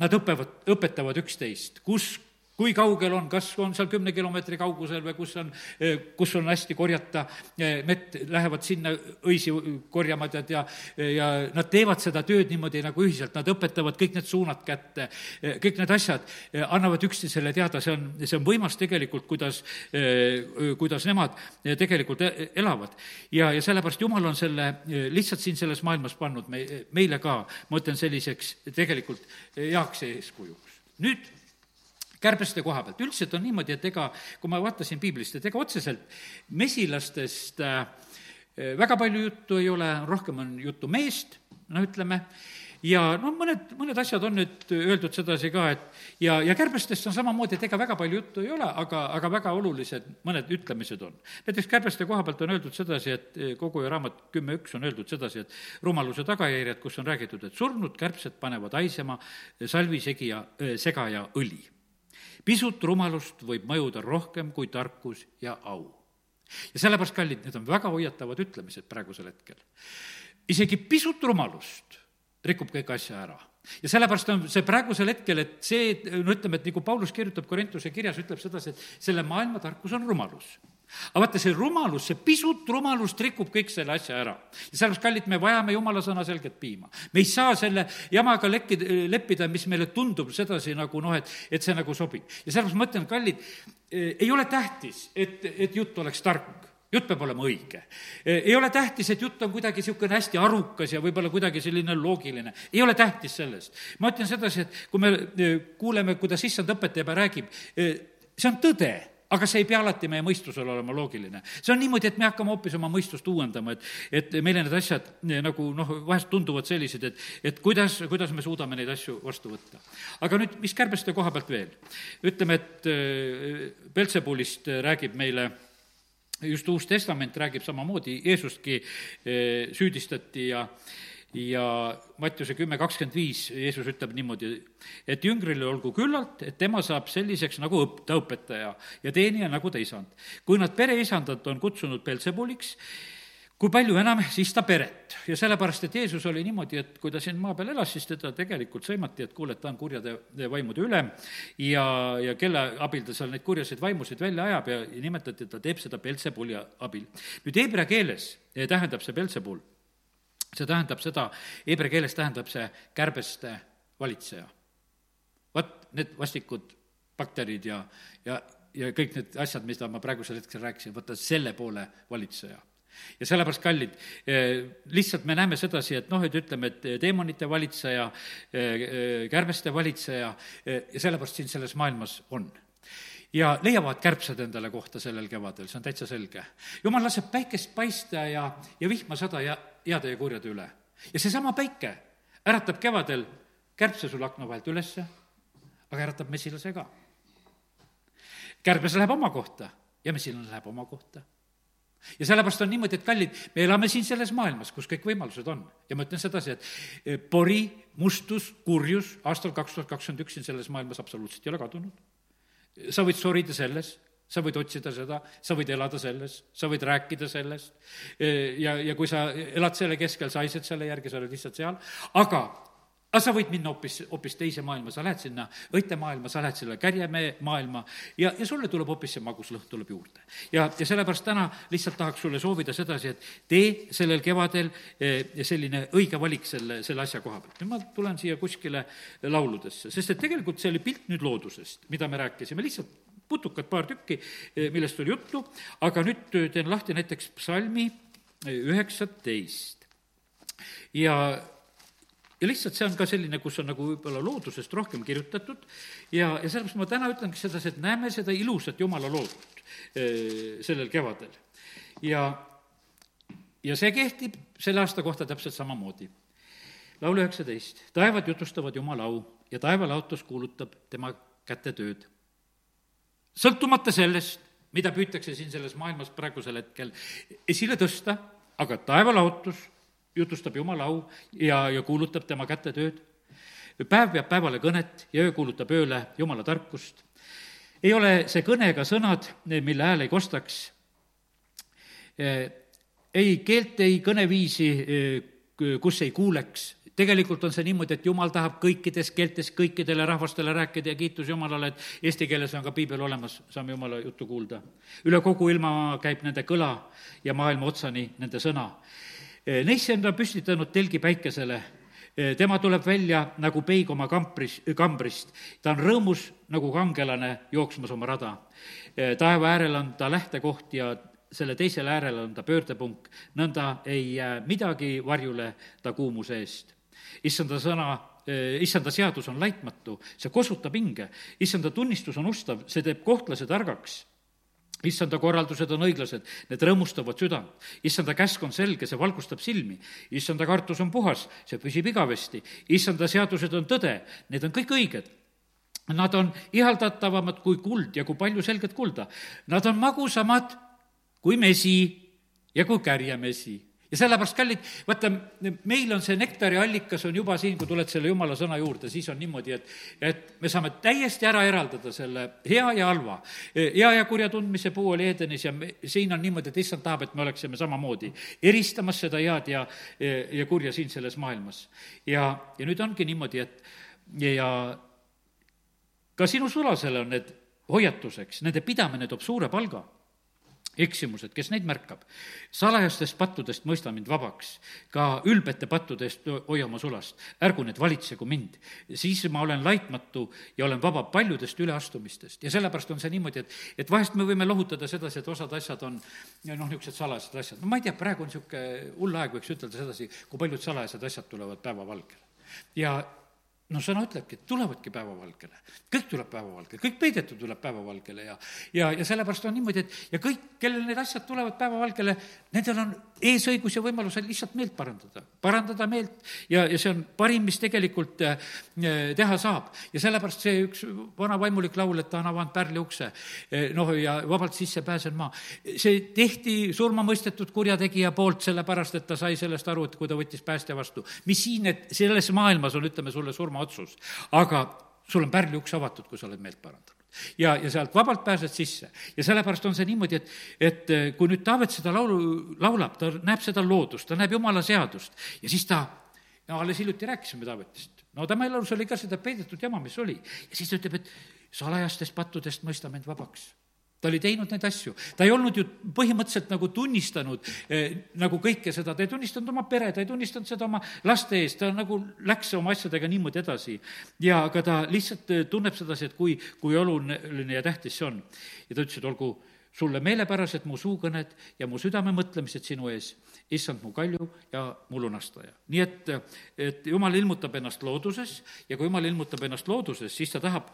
Nad õpevad, õpetavad üksteist, kus kui kaugel on, kas on seal kümne kilomeetri kaugusel või kus on, eh, kus on hästi korjata eh, mett, lähevad sinna õisi korjama, tead, ja, ja nad teevad seda tööd niimoodi nagu ühiselt, nad õpetavad kõik need suunad kätte, eh, kõik need asjad annavad üksteisele teada, see on, see on võimas tegelikult, kuidas, kuidas nemad tegelikult elavad. ja, ja sellepärast Jumal on selle lihtsalt siin selles maailmas pannud me, meile ka, ma ütlen, selliseks tegelikult heaks eeskujuks. nüüd kärbeste koha pealt, üldiselt on niimoodi, et ega, kui ma vaatasin piiblist, et ega otseselt mesilastest äh, väga palju juttu ei ole, rohkem on juttu meest, no ütleme, ja no mõned, mõned asjad on nüüd öeldud sedasi ka, et ja, ja kärbestest on samamoodi, et ega väga palju juttu ei ole, aga, aga väga olulised mõned ütlemised on. näiteks kärbeste koha pealt on öeldud sedasi, et koguja raamat kümme üks on öeldud sedasi, et rumaluse tagajärjed, kus on räägitud, et surnud kärbsed panevad haisema salvisegija, segaja õli pisut rumalust võib mõjuda rohkem kui tarkus ja au. ja sellepärast, kallid, need on väga hoiatavad ütlemised praegusel hetkel. isegi pisut rumalust rikub kõik asja ära ja sellepärast on see praegusel hetkel, et see, no ütleme, et nagu Paulus kirjutab Korintuse kirjas, ütleb sedasi, et selle maailma tarkus on rumalus aga vaata, see rumalus, see pisut rumalust rikub kõik selle asja ära. ja sellepärast, kallid, me vajame jumala sõna selget piima. me ei saa selle jamaga lekkida, leppida, mis meile tundub sedasi nagu noh, et, et see nagu sobib. ja sellepärast ma ütlen, kallid, eh, ei ole tähtis, et, et jutt oleks tark jutt peab olema õige. Eh, ei ole tähtis, et jutt on kuidagi niisugune hästi arukas ja võib-olla kuidagi selline loogiline. ei ole tähtis sellest. ma ütlen sedasi, et kui me eh, kuuleme, kuidas issand õpetab ja räägib, see on tõde aga see ei pea alati meie mõistusel olema loogiline. see on niimoodi, et me hakkame hoopis oma mõistust uuendama, et, et meile need asjad eh, nagu noh, vahest tunduvad sellised, et, et kuidas, kuidas me suudame neid asju vastu võtta. aga nüüd, mis kärbeste koha pealt veel? ütleme, et Peltsepulist eh, räägib meile just Uus Testament räägib samamoodi, Jeesustki eh, süüdistati ja ja Mattiuse kümme kakskümmend viis, Jeesus ütleb niimoodi, et jüngril olgu küllalt, et tema saab selliseks nagu õp-, ta õpetaja ja teenija nagu ta isand. kui nad pereisandat on kutsunud Belzebuliks, kui palju enam siis ta peret. ja sellepärast, et Jeesus oli niimoodi, et kui ta siin maa peal elas, siis teda tegelikult sõimati, et kuule, et ta on kurjade vaimude ülem ja, ja kelle abil ta seal neid kurjaseid vaimusid välja ajab ja nimetati, et ta teeb seda Belzebuli abil. nüüd heebrea keeles tähendab see Belzebul see tähendab seda, heebrea keeles tähendab see kärbeste valitseja. vot need vastikud bakterid ja, ja, ja kõik need asjad, mida ma praegusel hetkel rääkisin, vaata selle poole valitseja ja sellepärast, kallid, eh, lihtsalt me näeme sedasi, et noh, et ütleme, et teemonite valitseja, eh, eh, kärbeste valitseja ja sellepärast siin selles maailmas on ja leiavad kärbsed endale kohta sellel kevadel, see on täitsa selge. jumal laseb päikest paista ja, ja vihma sada ja heade ja kurjade üle. ja seesama päike äratab kevadel kärbse sul akna vahelt ülesse, aga äratab mesilase ka. kärbes läheb oma kohta ja mesilane läheb oma kohta ja sellepärast on niimoodi, et kallid, me elame siin selles maailmas, kus kõik võimalused on. ja ma ütlen sedasi, et e, pori, mustus, kurjus aastal kaks tuhat kakskümmend üks siin selles maailmas absoluutselt ei ole kadunud. sa võid sorida selles, sa võid otsida seda, sa võid elada selles, sa võid rääkida sellest ja, ja kui sa elad selle keskel, sa haised selle järgi, sa oled lihtsalt seal, aga aga sa võid minna hoopis, hoopis teise maailma, sa lähed sinna õitemaailma, sa lähed selle kärjemehe maailma ja, ja sulle tuleb hoopis see maguslõhn tuleb juurde. ja, ja sellepärast täna lihtsalt tahaks sulle soovida sedasi, et tee sellel kevadel selline õige valik selle, selle asja koha pealt. nüüd ma tulen siia kuskile lauludesse, sest et tegelikult see oli pilt nüüd loodusest, mida me rääkisime, lihtsalt putukad, paar tükki, eh, millest oli juttu, aga nüüd teen lahti näiteks psalmi üheksateist ja ja lihtsalt see on ka selline, kus on nagu võib-olla loodusest rohkem kirjutatud ja, ja sellepärast ma täna ütlengi sedasi, et näeme seda ilusat Jumala loodut eh, sellel kevadel. ja, ja see kehtib selle aasta kohta täpselt samamoodi. laul üheksateist, taevad jutustavad Jumala au ja taevalaotus kuulutab tema kätetööd. Sõltumata sellest, mida püütakse siin selles maailmas praegusel hetkel esile tõsta, aga taevalaotus jutustab Jumala au ja, ja kuulutab tema kätetööd. päev peab päevale kõnet ja öö kuulutab ööle Jumala tarkust. ei ole see kõne ega sõnad, mille hääl ei kostaks. ei keelt, ei kõneviisi, kus ei kuuleks tegelikult on see niimoodi, et jumal tahab kõikides keeltes kõikidele rahvastele rääkida ja kiitus Jumalale, et eesti keeles on ka piibel olemas, saame Jumala juttu kuulda. üle kogu ilma käib nende kõla ja maailma otsani nende sõna Eh, neisse on ta püstitanud telgi päikesele, eh, tema tuleb välja nagu peig oma kampris, kambrist, ta on rõõmus nagu kangelane jooksmas oma rada. Eh, taeva äärel on ta lähtekoht ja selle teisel äärel on ta pöördepunk, nõnda ei jää midagi varjule ta kuumuse eest. Issanda sõna issanda seadus on laitmatu, see kosutab hinge, issanda tunnistus on ustav, see teeb kohtlase targaks issanda korraldused on õiglased, need rõõmustavad südant. issanda käsk on selge, see valgustab silmi. issanda kartus on puhas, see püsib igavesti. issanda seadused on tõde, need on kõik õiged. Nad on ihaldatavamad kui kuld ja kui palju selget kulda. Nad on magusamad kui mesi ja kui kärjemesi ja sellepärast, kallid, vaata, meil on see nektari allikas on juba siin, kui tuled selle jumala sõna juurde, siis on niimoodi, et, et me saame täiesti ära eraldada selle hea ja halva. hea ja kurja tundmise puu oli Edenis ja me, siin on niimoodi, et issand tahab, et me oleksime samamoodi eristamas seda head ja, ja kurja siin selles maailmas. ja, ja nüüd ongi niimoodi, et ja ka sinu sulasele on need hoiatuseks, nende pidamine toob suure palga eksimused, kes neid märkab? salajastest pattudest mõista mind vabaks, ka ülbete pattude eest hoia oma sulast. ärgu need valitsegu mind, siis ma olen laitmatu ja olen vaba paljudest üleastumistest. ja sellepärast on see niimoodi, et, et vahest me võime lohutada sedasi, et osad asjad on noh, niisugused salajased asjad. no ma ei tea, praegu on niisugune hull aeg, võiks ütelda sedasi, kui paljud salajased asjad tulevad päevavalgele. ja no sõna ütlebki, et tulevadki päevavalgele. kõik tuleb päevavalgele, kõik peidetud tuleb päevavalgele ja, ja, ja sellepärast on niimoodi, et ja kõik, kellel need asjad tulevad päevavalgele, nendel on eesõigus ja võimalus lihtsalt meelt parandada. parandada meelt ja, ja see on parim, mis tegelikult äh, teha saab. ja sellepärast see üks vana vaimulik laul, et ta on avanud pärli ukse, äh, noh, ja vabalt sisse pääsen ma. see tehti surmamõistetud kurjategija poolt, sellepärast et ta sai sellest aru, et kui ta võttis päästja vastu. mis siin, et selles maailmas on, ütleme sulle, surma oma otsus. aga sul on pärliuks avatud, kui sa oled meelt parandanud ja, ja sealt vabalt pääsed sisse. ja sellepärast on see niimoodi, et, et eh, kui nüüd Taavet seda laulu laulab, ta näeb seda loodust, ta näeb jumala seadust ja siis ta, no alles hiljuti rääkisime Taavetist, no tema elus oli ka seda peidetud jama, mis oli. ja siis ta ütleb, et salajastest pattudest mõista mind vabaks ta oli teinud neid asju, ta ei olnud ju põhimõtteliselt nagu tunnistanud eh, nagu kõike seda, ta ei tunnistanud oma pere, ta ei tunnistanud seda oma laste eest, ta nagu läks oma asjadega niimoodi edasi. ja aga ta lihtsalt eh, tunneb sedasi, et kui, kui oluline ja tähtis see on. ja ta ütles, et olgu sulle meelepärased mu suukõned ja mu südame mõtlemised sinu ees, issand mu kalju ja mu lunastaja. nii et, et jumal ilmutab ennast looduses ja kui jumal ilmutab ennast looduses, siis ta tahab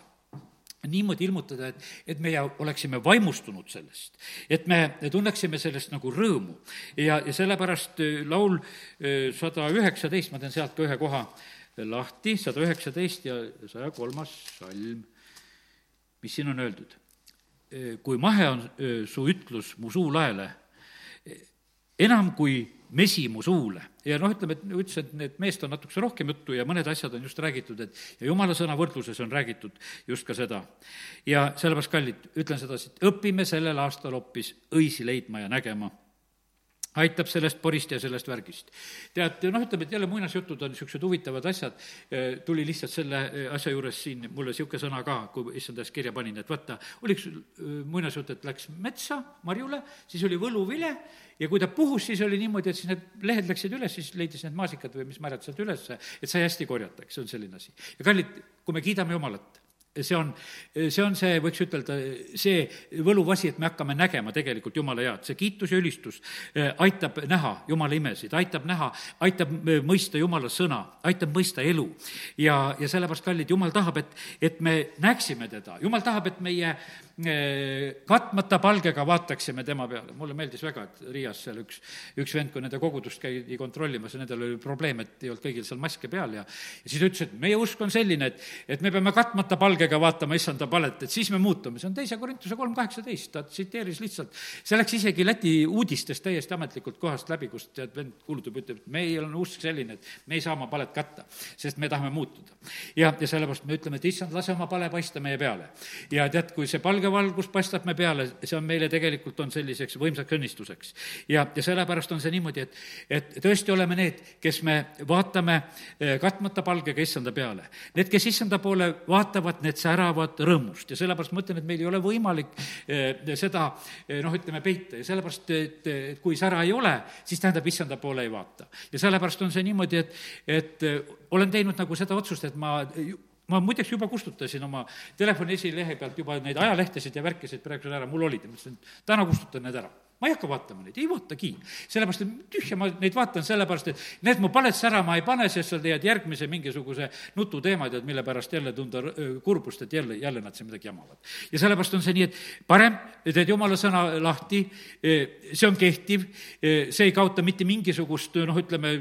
niimoodi ilmutada, et, et meie oleksime vaimustunud sellest, et me tunneksime sellest nagu rõõmu. ja, ja sellepärast äh, laul äh, sada üheksateist, ma teen sealt ka ühe koha lahti, sada üheksateist ja saja kolmas salm, mis siin on öeldud. Äh, kui mahe on su ütlus mu suulaele, enam kui mesi mu suule. Ja noh, ütleme, et ütles, et need meest on natukese rohkem juttu ja mõned asjad on just räägitud, et ja jumala sõna võrdluses on räägitud just ka seda. ja sellepärast, kallid, ütlen sedasi, et õpime sellel aastal hoopis õisi leidma ja nägema aitab sellest porist ja sellest värgist. tead, noh, ütleme, et jälle muinasjutud on niisugused huvitavad asjad, tuli lihtsalt selle asja juures siin mulle niisugune sõna ka, kui issand eest kirja panin, et vaata, oli üks muinasjutt, et läks metsa marjule, siis oli võluvile ja kui ta puhus, siis oli niimoodi, et siis need lehed läksid üles, siis leidis need maasikad või mis marjad sealt ülesse, et sai hästi korjata, eks see on selline asi. ja kallid, kui me kiidame Jumalat, see on, see on see, võiks ütelda, see võluvasi, et me hakkame nägema tegelikult Jumala head, see kiitus ja ülistus eh, aitab näha Jumala imesid, aitab näha, aitab eh, mõista Jumala sõna, aitab mõista elu. ja, ja sellepärast, kallid, Jumal tahab, et, et me näeksime teda, Jumal tahab, et meie eh, katmata palgega vaataksime tema peale, mulle meeldis väga, et Riias seal üks, üks vend, kui nende kogudust käidi kontrollimas ja nendel oli probleem, et ei olnud kõigil seal maske peal ja ja siis ta ütles, et meie usk on selline, et, et me peame katmata palgega palgega vaatama issanda palet, et siis me muutume, see on teise Korintuse kolm kaheksateist, ta tsiteeris lihtsalt, see läks isegi Läti uudistes täiesti ametlikult kohast läbi, kus tead, vend kuulutab, ütleb, et meil on usk selline, et me ei saa oma palet katta, sest me tahame muutuda. ja, ja sellepärast me ütleme, et issand, lase oma pale paista meie peale. ja tead, kui see palgevalgus paistab me peale, see on meile tegelikult, on selliseks võimsaks õnnistuseks. ja, ja sellepärast on see niimoodi, et, et tõesti oleme need, kes me vaatame eh, katmata palgega issanda peale. Need, kes issanda poole vaatavad, need need säravad rõõmust. Ja sellepärast ma ütlen, et meil ei ole võimalik eh, seda eh, noh, ütleme, peita. Ja sellepärast, et, et kui sära ei ole, siis tähendab, issanda poole ei vaata. ja sellepärast on see niimoodi, et, et eh, olen teinud nagu seda otsust, et ma ma muideks juba kustutasin oma telefoni esilehe pealt juba neid ajalehtesid ja värkisid praegu ära, mul olid, ma ütlesin, täna kustutan need ära ma ei hakka vaatama neid, ei vaatagi. sellepärast, et tühja ma neid vaatan, sellepärast et need mu palet särama ei pane, sest sa leiad järgmise mingisuguse nututeema, tead, mille pärast jälle tunda kurbust, et jälle, jälle nad siin midagi jamavad. ja sellepärast on see nii, et parem teed jumala sõna lahti, see on kehtiv, see ei kaota mitte mingisugust noh, ütleme,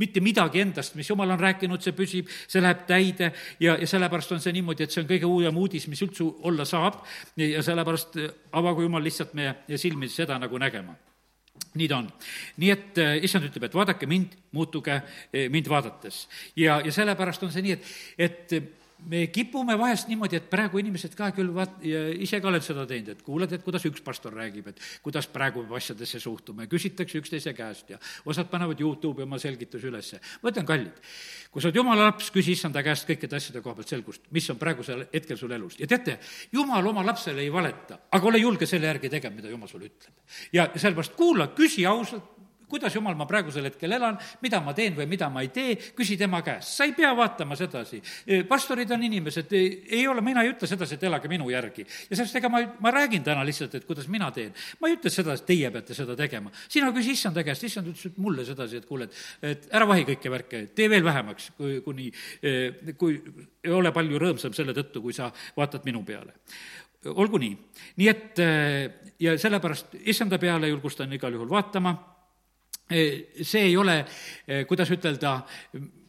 mitte midagi endast, mis jumal on rääkinud, see püsib, see läheb täide ja, ja sellepärast on see niimoodi, et see on kõige uuem uudis, mis üldse olla saab ja sellepärast avagu jumal lihtsalt meie silmi seda nagu nägema nii ta on. nii et äh, issand ütleb, et vaadake mind, muutuge äh, mind vaadates. ja, ja sellepärast on see nii, et, et me kipume vahest niimoodi, et praegu inimesed ka küll vaat-, ise ka oled seda teinud, et kuuled, et kuidas üks pastor räägib, et kuidas praegu asjadesse suhtume, küsitakse üksteise käest ja osad panevad Youtube'i oma selgitusi ülesse. ma ütlen, kallid, kui sa oled jumala laps, küsi issanda käest kõikide asjade koha pealt selgust, mis on praegusel hetkel sul elus. ja teate, jumal oma lapsele ei valeta, aga ole julge selle järgi tegema, mida jumal sulle ütleb. ja sellepärast kuula, küsi ausalt, kuidas jumal ma praegusel hetkel elan, mida ma teen või mida ma ei tee, küsi tema käest, sa ei pea vaatama sedasi. pastorid on inimesed, ei ole, mina ei ütle sedasi, et elage minu järgi. ja sellest, ega ma, ma räägin täna lihtsalt, et kuidas mina teen. ma ei ütle seda, et teie peate seda tegema. sina küsi issanda käest, issand ütles mulle sedasi, et kuule, et, et ära vahi kõiki värke, tee veel vähemaks, kui, kuni, kui ei ole palju rõõmsam selle tõttu, kui sa vaatad minu peale olgu nii. nii et ja sellepärast issanda peale julgustan igal juhul vaatama see ei ole, kuidas ütelda,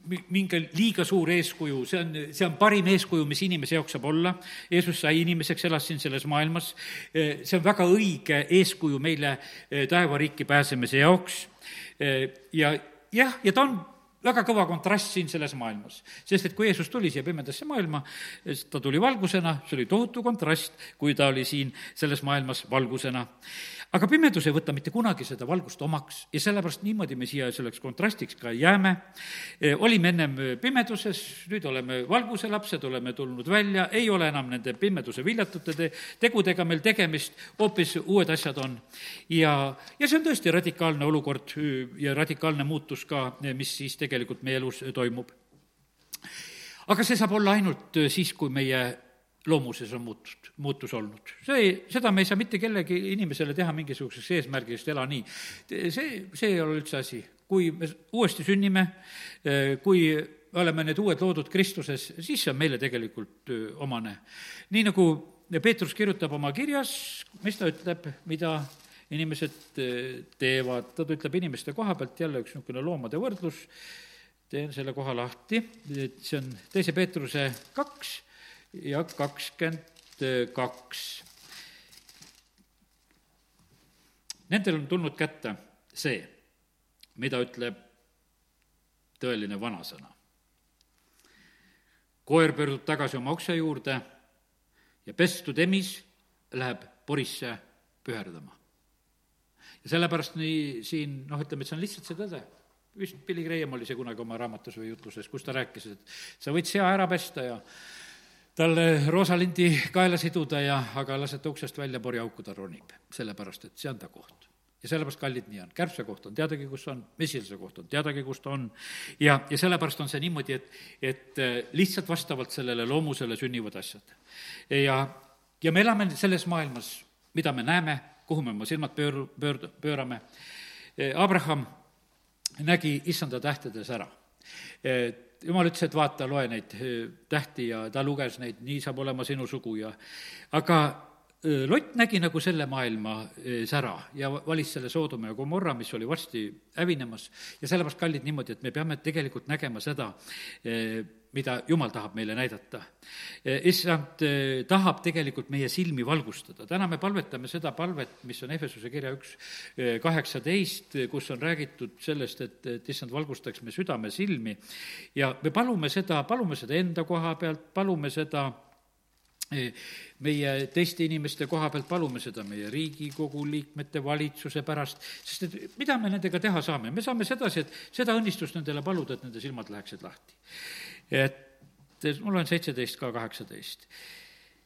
mingi liiga suur eeskuju, see on, see on parim eeskuju, mis inimese jaoks saab olla. Jeesus sai inimeseks, elas siin selles maailmas. see on väga õige eeskuju meile taevariiki pääsemise jaoks. ja jah, ja ta on väga kõva kontrast siin selles maailmas. sest et kui Jeesus tuli siia pimedasse maailma, ta tuli valgusena, see oli tohutu kontrast, kui ta oli siin selles maailmas valgusena aga pimedus ei võta mitte kunagi seda valgust omaks ja sellepärast niimoodi me siia selleks kontrastiks ka jääme. E, olime ennem pimeduses, nüüd oleme valguse lapsed, oleme tulnud välja, ei ole enam nende pimeduse viljatute te-, tegudega meil tegemist, hoopis uued asjad on. ja, ja see on tõesti radikaalne olukord ja radikaalne muutus ka, mis siis tegelikult meie elus toimub. aga see saab olla ainult siis, kui meie loomuses on muutust, muutus olnud. see, seda me ei saa mitte kellegi inimesele teha mingisuguseks eesmärgiks, ela nii. see, see ei ole üldse asi. kui me uuesti sünnime, kui me oleme need uued loodud Kristuses, siis see on meile tegelikult omane. nii nagu Peetrus kirjutab oma kirjas, mis ta ütleb, mida inimesed teevad, ta ütleb inimeste koha pealt jälle üks niisugune loomade võrdlus, teen selle koha lahti, see on teise Peetruse kaks ja kakskümmend kaks. Nendel on tulnud kätte see, mida ütleb tõeline vanasõna. koer pöördub tagasi oma okse juurde ja pestud emis läheb porisse püherdama. ja sellepärast nii siin noh, ütleme, et see on lihtsalt see tõde. vist Billy Graham oli see kunagi oma raamatus või jutluses, kus ta rääkis, et sa võid sea ära pesta ja talle roosalindi kaela siduda ja, aga lased ta uksest välja, poriauku ta ronib, sellepärast et see on ta koht ja sellepärast, kallid, nii on. kärbse koht on, teadagi, kus on, mesilase koht on, teadagi, kus ta on. ja, ja sellepärast on see niimoodi, et, et äh, lihtsalt vastavalt sellele loomusele sünnivad asjad. ja, ja me elame selles maailmas, mida me näeme, kuhu me oma silmad pöör-, pöör-, pöörame. Äh, Abraham nägi issanda tähtedes ära. Jumal ütles, et vaata, loe neid tähti ja ta luges neid, nii saab olema sinu sugu ja aga Lott nägi nagu selle maailma sära ja valis selle Soodoma ja Gomorra, mis oli varsti hävinemas ja sellepärast, kallid, niimoodi, et me peame tegelikult nägema seda, mida Jumal tahab meile näidata. issand tahab tegelikult meie silmi valgustada, täna me palvetame seda palvet, mis on Efesuse kirja üks kaheksateist, kus on räägitud sellest, et, et issand valgustaks me südame silmi ja me palume seda, palume seda enda koha pealt, palume seda meie teiste inimeste koha pealt palume seda meie Riigikogu liikmete, valitsuse pärast, sest et mida me nendega teha saame, me saame sedasi, et seda õnnistust nendele paluda, et nende silmad läheksid lahti. Et mul on seitseteist ka kaheksateist.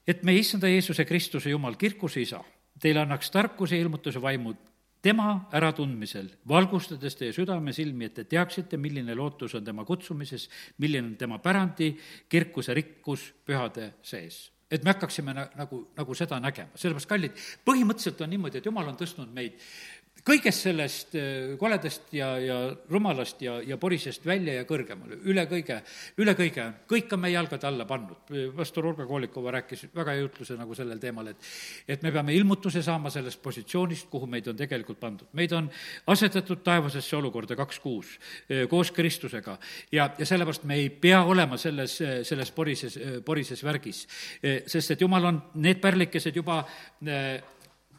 et meie issanda Jeesuse Kristuse Jumal, kirkuse isa, teile annaks tarkuse ja ilmutuse vaimu tema äratundmisel, valgustades teie südamesilmi, et te teaksite, milline lootus on tema kutsumises, milline on tema pärandi, kirkuse rikkus pühade sees et me hakkaksime na-, nagu, nagu seda nägema, sellepärast kallid, põhimõtteliselt on niimoodi, et jumal on tõstnud meid kõigest sellest äh, koledast ja, ja rumalast ja, ja porisest välja ja kõrgemale, üle kõige, üle kõige, kõik on meie jalgade alla pannud. pastor Olga Koolikova rääkis väga hea jutluse nagu sellel teemal, et et me peame ilmutuse saama sellest positsioonist, kuhu meid on tegelikult pandud. meid on asetatud taevasesse olukorda kaks kuus äh, koos Kristusega ja, ja sellepärast me ei pea olema selles, selles porises, porises värgis. Äh, sest et jumal on need pärlikesed juba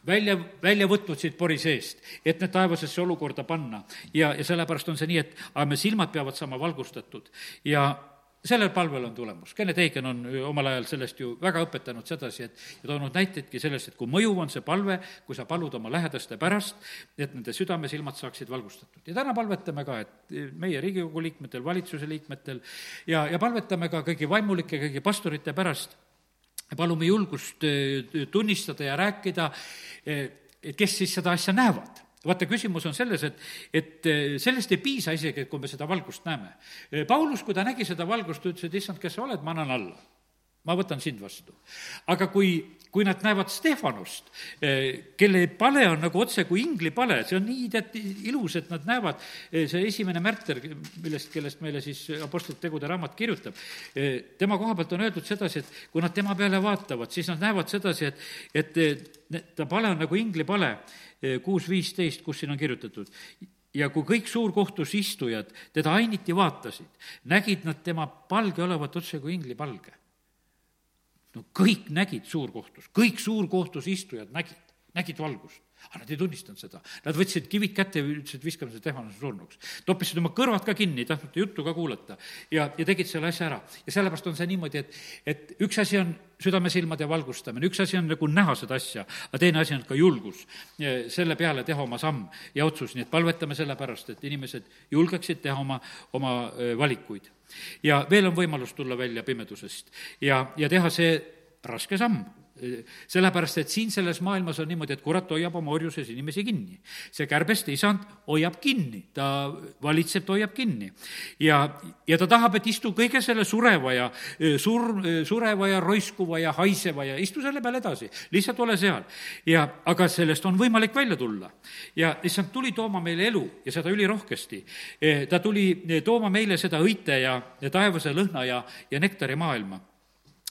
välja, välja võtnud siit pori seest, et need taevasesse olukorda panna. ja, ja sellepärast on see nii, et aga me silmad peavad saama valgustatud ja sellel palvel on tulemus. Kennet Eigen on omal ajal sellest ju väga õpetanud sedasi, et ja toonud näiteidki sellest, et kui mõjuv on see palve, kui sa palud oma lähedaste pärast, et nende südamesilmad saaksid valgustatud. ja täna palvetame ka, et meie Riigikogu liikmetel, valitsuse liikmetel ja, ja palvetame ka kõigi vaimulike, kõigi pastorite pärast palume julgust tunnistada ja rääkida, kes siis seda asja näevad vaata, küsimus on selles, et, et sellest ei piisa isegi, et kui me seda valgust näeme. Paulus, kui ta nägi seda valgust, ütles, et issand, kes sa oled, ma annan alla. ma võtan sind vastu. aga kui kui nad näevad Stefanust, eh, kelle pale on nagu otse kui inglipale, see on nii tead ilus, et nad näevad, eh, see esimene märter, millest, kellest meile siis Apostlite tegude raamat kirjutab, eh, tema koha pealt on öeldud sedasi, et kui nad tema peale vaatavad, siis nad näevad sedasi, et, et ta pale on nagu inglipale, kuus viisteist, kus siin on kirjutatud. Ja kui kõik suurkohtus istujad teda ainiti vaatasid, nägid nad tema palge olevat otse kui inglipalge no kõik nägid suurkohtus, kõik suurkohtus istujad nägid, nägid valgust. aga nad ei tunnistanud seda. Nad võtsid kivid kätte ja ütlesid, viskame selle Stefanuse surnuks. toppisid oma kõrvad ka kinni, ei tahtnud juttu ka kuulata. ja, ja tegid selle asja ära. ja sellepärast on see niimoodi, et, et üks asi on südamesilmade valgustamine, üks asi on nagu näha seda asja, aga teine asi on ka julgus selle peale teha oma samm ja otsus, nii et palvetame selle pärast, et inimesed julgeksid teha oma, oma valikuid ja veel on võimalus tulla välja pimedusest ja, ja teha see raske samm, sellepärast, et siin selles maailmas on niimoodi, et kurat hoiab oma orjuses inimesi kinni. see kärbeste isand hoiab kinni, ta valitseb, ta hoiab kinni. ja, ja ta tahab, et istu kõige selle sureva ja sur-, sureva ja roiskuva ja haiseva ja istu selle peal edasi, lihtsalt ole seal. ja aga sellest on võimalik välja tulla. ja issand tuli tooma meile elu ja seda ülirohkesti. ta tuli tooma meile seda õite ja, ja taevase lõhna ja, ja nektari maailma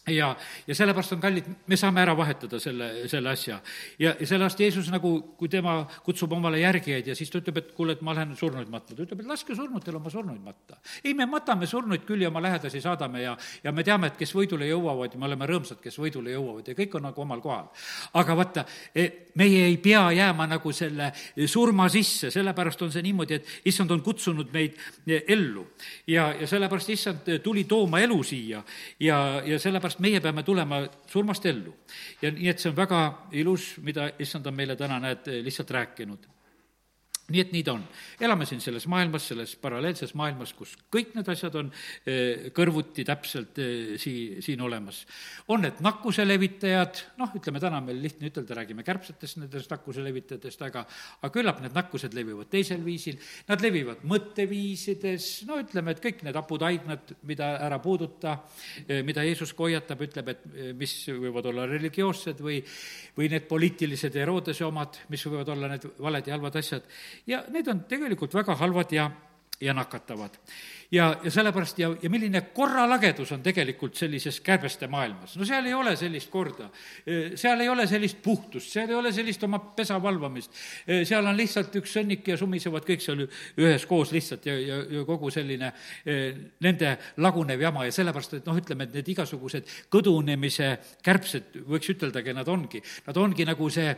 ja, ja sellepärast on kallid, me saame ära vahetada selle, selle asja. ja, ja sellepärast Jeesus nagu, kui tema kutsub omale järgijaid ja siis ta ütleb, et kuule, et ma lähen surnuid matma, ta ütleb, et laske surnutel oma surnuid matta. ei, me matame surnuid küll ja oma lähedasi saadame ja, ja me teame, et kes võidule jõuavad ja me oleme rõõmsad, kes võidule jõuavad ja kõik on nagu omal kohal. aga vaata, e, meie ei pea jääma nagu selle surma sisse, sellepärast on see niimoodi, et issand on kutsunud meid e, ellu. ja, ja sellepärast issand tuli tooma elu siia ja, ja sellepärast sellepärast meie peame tulema surmast ellu. ja nii, et see on väga ilus, mida issand on meile täna, näed, lihtsalt rääkinud nii et nii ta on. elame siin selles maailmas, selles paralleelses maailmas, kus kõik need asjad on eh, kõrvuti täpselt eh, sii-, siin olemas. on need nakkuse levitajad, noh, ütleme täna meil lihtne ütelda, räägime kärbsetest, nendest nakkuse levitajatest, aga aga küllap need nakkused levivad teisel viisil, nad levivad mõtteviisides, no ütleme, et kõik need hapud haignad, mida ära puuduta, eh, mida Jeesus hoiatab, ütleb, et mis võivad olla religioossed või või need poliitilised Herodese omad, mis võivad olla need valed ja halvad asjad ja need on tegelikult väga halvad ja, ja nakatavad. ja, ja sellepärast ja, ja milline korralagedus on tegelikult sellises kärbeste maailmas. no seal ei ole sellist korda, seal ei ole sellist puhtust, seal ei ole sellist oma pesa valvamist, seal on lihtsalt üks sõnnik ja sumisevad kõik seal üheskoos lihtsalt ja, ja, ja kogu selline nende lagunev jama ja sellepärast, et noh, ütleme, et need igasugused kõdunemise kärbsed, võiks üteldagi, nad ongi, nad ongi nagu see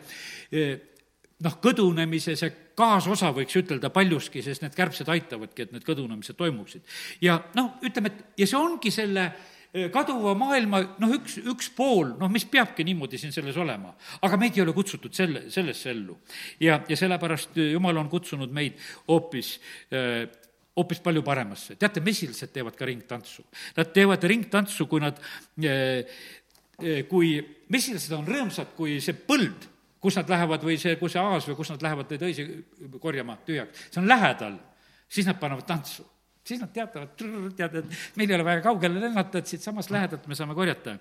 noh, kõdunemise see kaasosa, võiks ütelda paljuski, sest need kärbsed aitavadki, et need kõdunemised toimuksid. ja noh, ütleme, et ja see ongi selle eh, kaduva maailma noh, üks, üks pool, noh, mis peabki niimoodi siin selles olema. aga meid ei ole kutsutud selle, sellesse ellu. ja, ja sellepärast Jumal on kutsunud meid hoopis äh, hoopis palju paremasse. teate, mesilased teevad ka ringtantsu. Nad teevad ringtantsu, kui nad, eh, kui mesilased on rõõmsad, kui see põld kus nad lähevad või see, kus see aas või kus nad lähevad neid õisi korjama tühjaks, see on lähedal, siis nad panevad tantsu. siis nad teatavad, tead, et meil ei ole vaja kaugele lennata, et siitsamast lähedalt me saame korjata.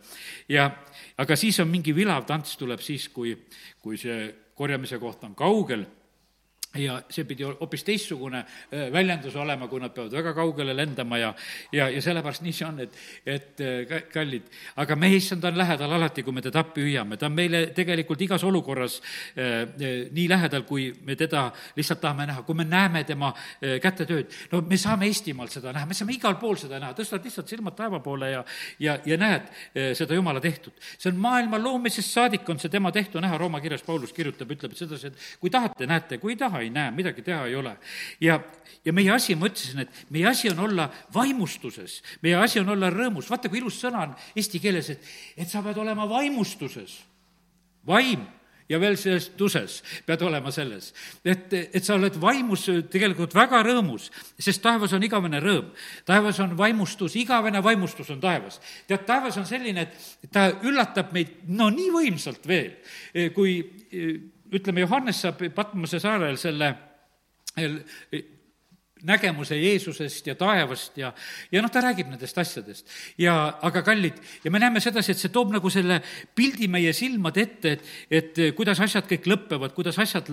ja aga siis on mingi vilav tants tuleb siis, kui, kui see korjamise koht on kaugel ja see pidi hoopis teistsugune väljendus olema, kui nad peavad väga kaugele lendama ja, ja, ja sellepärast nii see on, et, et kallid, aga meie issand on lähedal alati, kui me teda appi hüüame, ta on meile tegelikult igas olukorras eh, nii lähedal, kui me teda lihtsalt tahame näha, kui me näeme tema eh, kätetööd. no me saame Eestimaal seda näha, me saame igal pool seda näha, tõstad lihtsalt silmad taeva poole ja, ja, ja näed eh, seda Jumala tehtud. see on maailma loomisest saadik, on see tema tehtu näha, Rooma kirjas Paulus kirjutab, ütleb sedasi, et kui tahate, näete, kui ei taha, ei näe, midagi teha ei ole. ja, ja meie asi, ma ütlesin, et meie asi on olla vaimustuses, meie asi on olla rõõmus, vaata, kui ilus sõna on eesti keeles, et, et sa pead olema vaimustuses. vaim ja veel selles tuses pead olema selles. et, et sa oled vaimus tegelikult väga rõõmus, sest taevas on igavene rõõm. taevas on vaimustus, igavene vaimustus on taevas. tead, taevas on selline, et ta üllatab meid no nii võimsalt veel, kui ütleme, Johannes saab Patmose saarel selle nägemuse Jeesusest ja taevast ja, ja noh, ta räägib nendest asjadest. ja aga kallid, ja me näeme sedasi, et see toob nagu selle pildi meie silmade ette, et, et kuidas asjad kõik lõpevad, kuidas asjad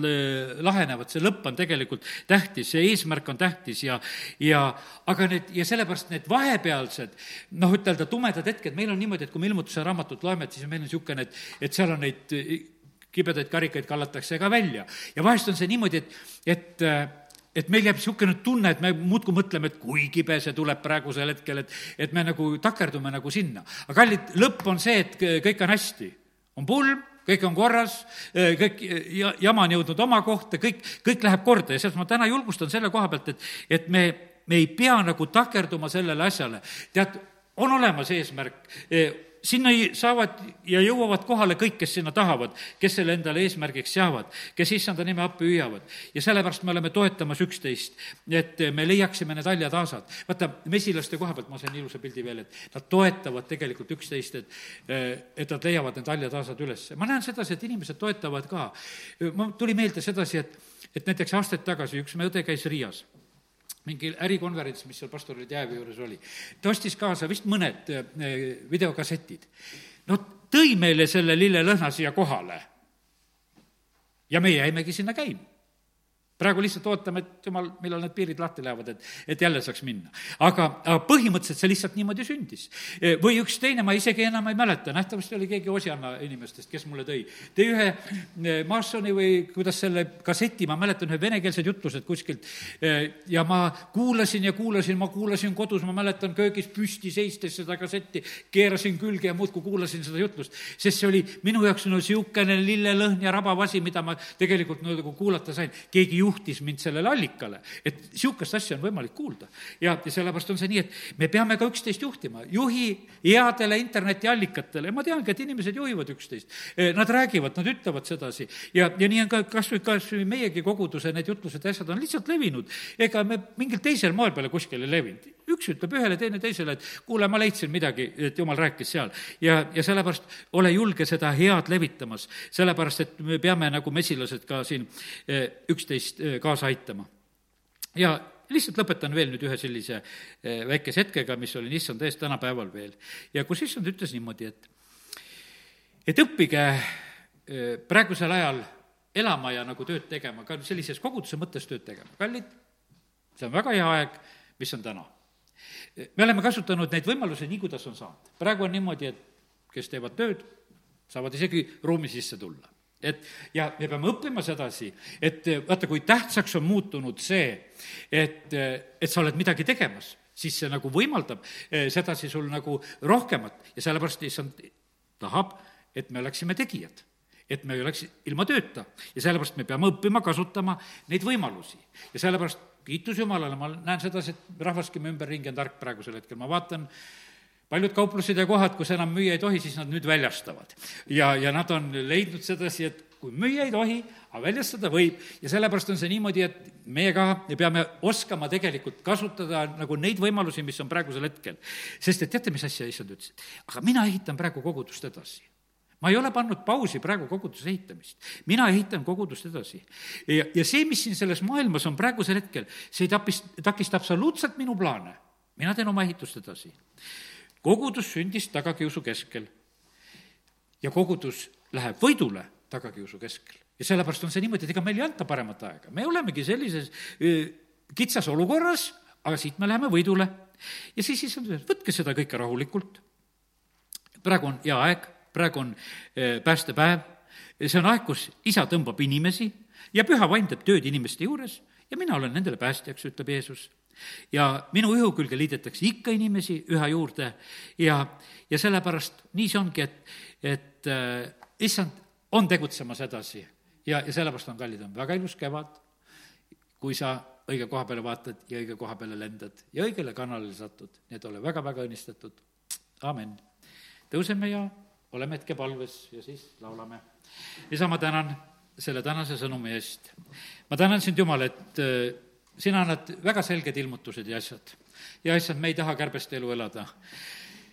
lahenevad, see lõpp on tegelikult tähtis, see eesmärk on tähtis ja, ja aga need, ja sellepärast need vahepealsed, noh, ütelda tumedad hetked, meil on niimoodi, et kui me ilmutuse raamatut loeme, et siis meil on niisugune, et, et seal on neid kibedaid karikaid kallatakse ka välja. ja vahest on see niimoodi, et, et et meil jääb niisugune tunne, et me muudkui mõtleme, et kui kibe see tuleb praegusel hetkel, et, et me nagu takerdume nagu sinna. aga kallid, lõpp on see, et kõik on hästi. on pulm, kõik on korras, kõik jama on jõudnud oma kohta, kõik, kõik läheb korda ja sealt ma täna julgustan selle koha pealt, et, et me, me ei pea nagu takerduma sellele asjale. tead, on olemas eesmärk sinna saavad ja jõuavad kohale kõik, kes sinna tahavad, kes selle endale eesmärgiks seavad, kes issanda nime appi hüüavad. ja sellepärast me oleme toetamas üksteist, et me leiaksime need haljad aasad. vaata, mesilaste koha pealt ma sain ilusa pildi veel, et nad toetavad tegelikult üksteist, et et nad leiavad need haljad aasad üles. ma näen sedasi, et inimesed toetavad ka. mul tuli meelde sedasi, et, et näiteks aastaid tagasi üks meie õde käis Riias mingi ärikonverents, mis seal pastor Jäävi juures oli. ta ostis kaasa vist mõned eh, videokassetid. no tõi meile selle lillelõhna siia kohale. ja me jäimegi sinna käima praegu lihtsalt ootame, et jumal, millal need piirid lahti lähevad, et, et jälle saaks minna. aga, aga põhimõtteliselt see lihtsalt niimoodi sündis. Või üks teine, ma isegi enam ei mäleta, nähtavasti oli keegi Osianna inimestest, kes mulle tõi. tõi ühe e, Marsoni või kuidas selle kasseti, ma mäletan, ühe venekeelsed jutlused kuskilt, e, ja ma kuulasin ja kuulasin, ma kuulasin kodus, ma mäletan, köögis püsti seistes seda kassetti, keerasin külge ja muudkui kuulasin seda jutlust, sest see oli minu jaoks no niisugune lillelõhn ja rabav asi, mida ma tegelikult nagu kuulata sain. keegi juhtis mind sellele allikale, et niisugust asja on võimalik kuulda. ja, ja sellepärast on see nii, et me peame ka üksteist juhtima, juhi headele internetiallikatele, ma teangi, et inimesed juhivad üksteist. E, nad räägivad, nad ütlevad sedasi ja, ja nii on ka kas või, kas või meiegi koguduse need jutlused ja asjad on lihtsalt levinud. ega me mingil teisel moel peale kuskil ei levinud. Üks ütleb ühele, teine teisele, et kuule, ma leidsin midagi, et jumal rääkis seal. ja, ja sellepärast ole julge seda head levitamas, sellepärast et me peame nagu mesilased ka siin e, üksteist eh, kaasa aitama. ja lihtsalt lõpetan veel nüüd ühe sellise eh, väikese hetkega, mis oli issand ees tänapäeval veel. ja kus issand ütles niimoodi, et, et õppige eh, praegusel ajal elama ja nagu tööd tegema, ka sellises koguduse mõttes tööd tegema. kallid, see on väga hea aeg, mis on täna. Me oleme kasutanud neid võimalusi nii, kuidas on saanud. praegu on niimoodi, et kes teevad tööd, saavad isegi ruumi sisse tulla et ja me peame õppima sedasi, et vaata, kui tähtsaks on muutunud see, et, et sa oled midagi tegemas, siis see nagu võimaldab eh, sedasi sul nagu rohkemat ja sellepärast issand tahab, et me oleksime tegijad et me ei oleks ilma tööta ja sellepärast me peame õppima kasutama neid võimalusi. ja sellepärast kiitus Jumalale, ma näen sedasi, et rahvaski ümberringi on tark praegusel hetkel, ma vaatan paljud kauplused ja kohad, kus enam müüa ei tohi, siis nad nüüd väljastavad. ja, ja nad on leidnud sedasi, et kui müüa ei tohi, aga väljastada võib ja sellepärast on see niimoodi, et meie ka peame oskama tegelikult kasutada nagu neid võimalusi, mis on praegusel hetkel. sest et teate, mis asja issand ütles? aga mina ehitan praegu kogudust edasi ma ei ole pannud pausi praegu koguduse ehitamist. mina ehitan kogudust edasi. ja, ja see, mis siin selles maailmas on praegusel hetkel, see tapis, takista absoluutselt minu plaane. mina teen oma ehitust edasi kogudus sündis tagakiusu keskel. ja kogudus läheb võidule tagakiusu keskel. ja sellepärast on see niimoodi, et ega meil ei anta paremat aega, me olemegi sellises kitsas olukorras, aga siit me läheme võidule. ja siis, siis on, võtke seda kõike rahulikult. praegu on hea aeg, praegu on päästepäev, see on aeg, kus isa tõmbab inimesi ja püha vaim teeb tööd inimeste juures ja mina olen nendele päästjaks, ütleb Jeesus. Ja minu ihu külge liidetakse ikka inimesi üha juurde ja, ja sellepärast nii see ongi, et, et äh, issand on tegutsemas edasi ja, ja sellepärast on kallid, on väga ilus kevad, kui sa õige koha peale vaatad ja õige koha peale lendad ja õigele kanalile satud, nii et ole väga-väga õnnistatud, amin. tõuseme ja oleme hetkepalves ja siis laulame. isa, ma tänan selle tänase sõnumi eest. ma tänan sind, Jumal, et äh, sina annad väga selged ilmutused ja asjad. ja issand, me ei taha kärbeste elu elada.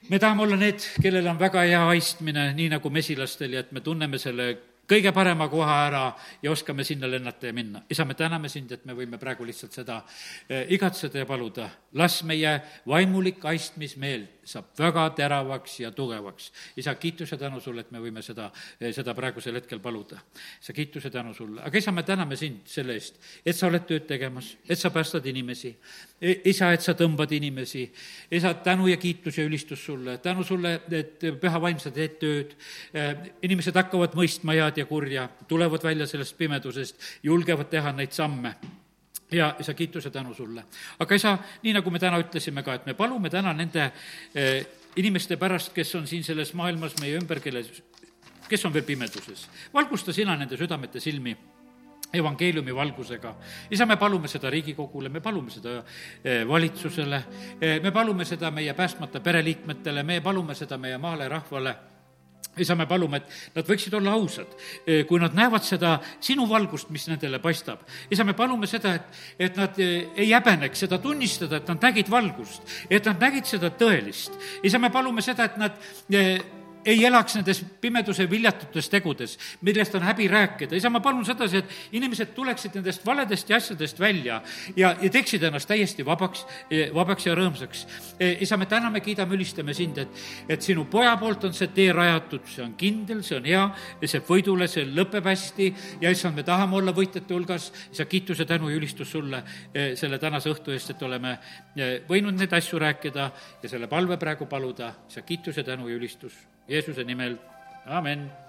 me tahame olla need, kellel on väga hea haistmine, nii nagu mesilastel ja et me tunneme selle kõige parema koha ära ja oskame sinna lennata ja minna. isa, me täname sind, et me võime praegu lihtsalt seda eh, igatseda ja paluda. las meie vaimulik haistmismeel saab väga teravaks ja tugevaks. isa, kiitus ja tänu sulle, et me võime seda, seda praegusel hetkel paluda. isa, kiitus ja tänu sulle. aga isa, me täname sind selle eest, et sa oled tööd tegemas, et sa päästad inimesi. E, isa, et sa tõmbad inimesi. isa, tänu ja kiitus ja ülistus sulle. tänu sulle, et püha vaim, sa teed tööd. E, inimesed hakkavad mõistma head ja kurja, tulevad välja sellest pimedusest, julgevad teha neid samme ja isa, kiituse tänu sulle. aga isa, nii nagu me täna ütlesime ka, et me palume täna nende eh, inimeste pärast, kes on siin selles maailmas meie ümber, kelle, kes on veel pimeduses. valgusta sina nende südamete silmi evangeeliumi valgusega. isa, me palume seda Riigikogule, me palume seda eh, valitsusele, eh, me palume seda meie päästmata pereliikmetele, me palume seda meie maale rahvale isa, me palume, et nad võiksid olla ausad, eh, kui nad näevad seda sinu valgust, mis nendele paistab. isa, me palume seda, et, et nad ei häbeneks seda tunnistada, et nad nägid valgust, et nad nägid seda tõelist. isa, me palume seda, et nad ei elaks nendes pimeduse viljatutes tegudes, millest on häbi rääkida. isa, ma palun sedasi, et inimesed tuleksid nendest valedest ja asjadest välja ja, ja teeksid ennast täiesti vabaks, vabaks ja rõõmsaks. E, isa, me täname, kiidame, ülistame sind, et, et sinu poja poolt on see tee rajatud, see on kindel, see on hea, see võidule, see lõpeb hästi ja issand, me tahame olla võitjate hulgas. isa, kiituse, tänu ja ülistus sulle e, selle tänase õhtu eest, et oleme e, võinud neid asju rääkida ja selle palve praegu paluda. isa, kiituse, tänu ja ülistus Jeesuse nimel, amin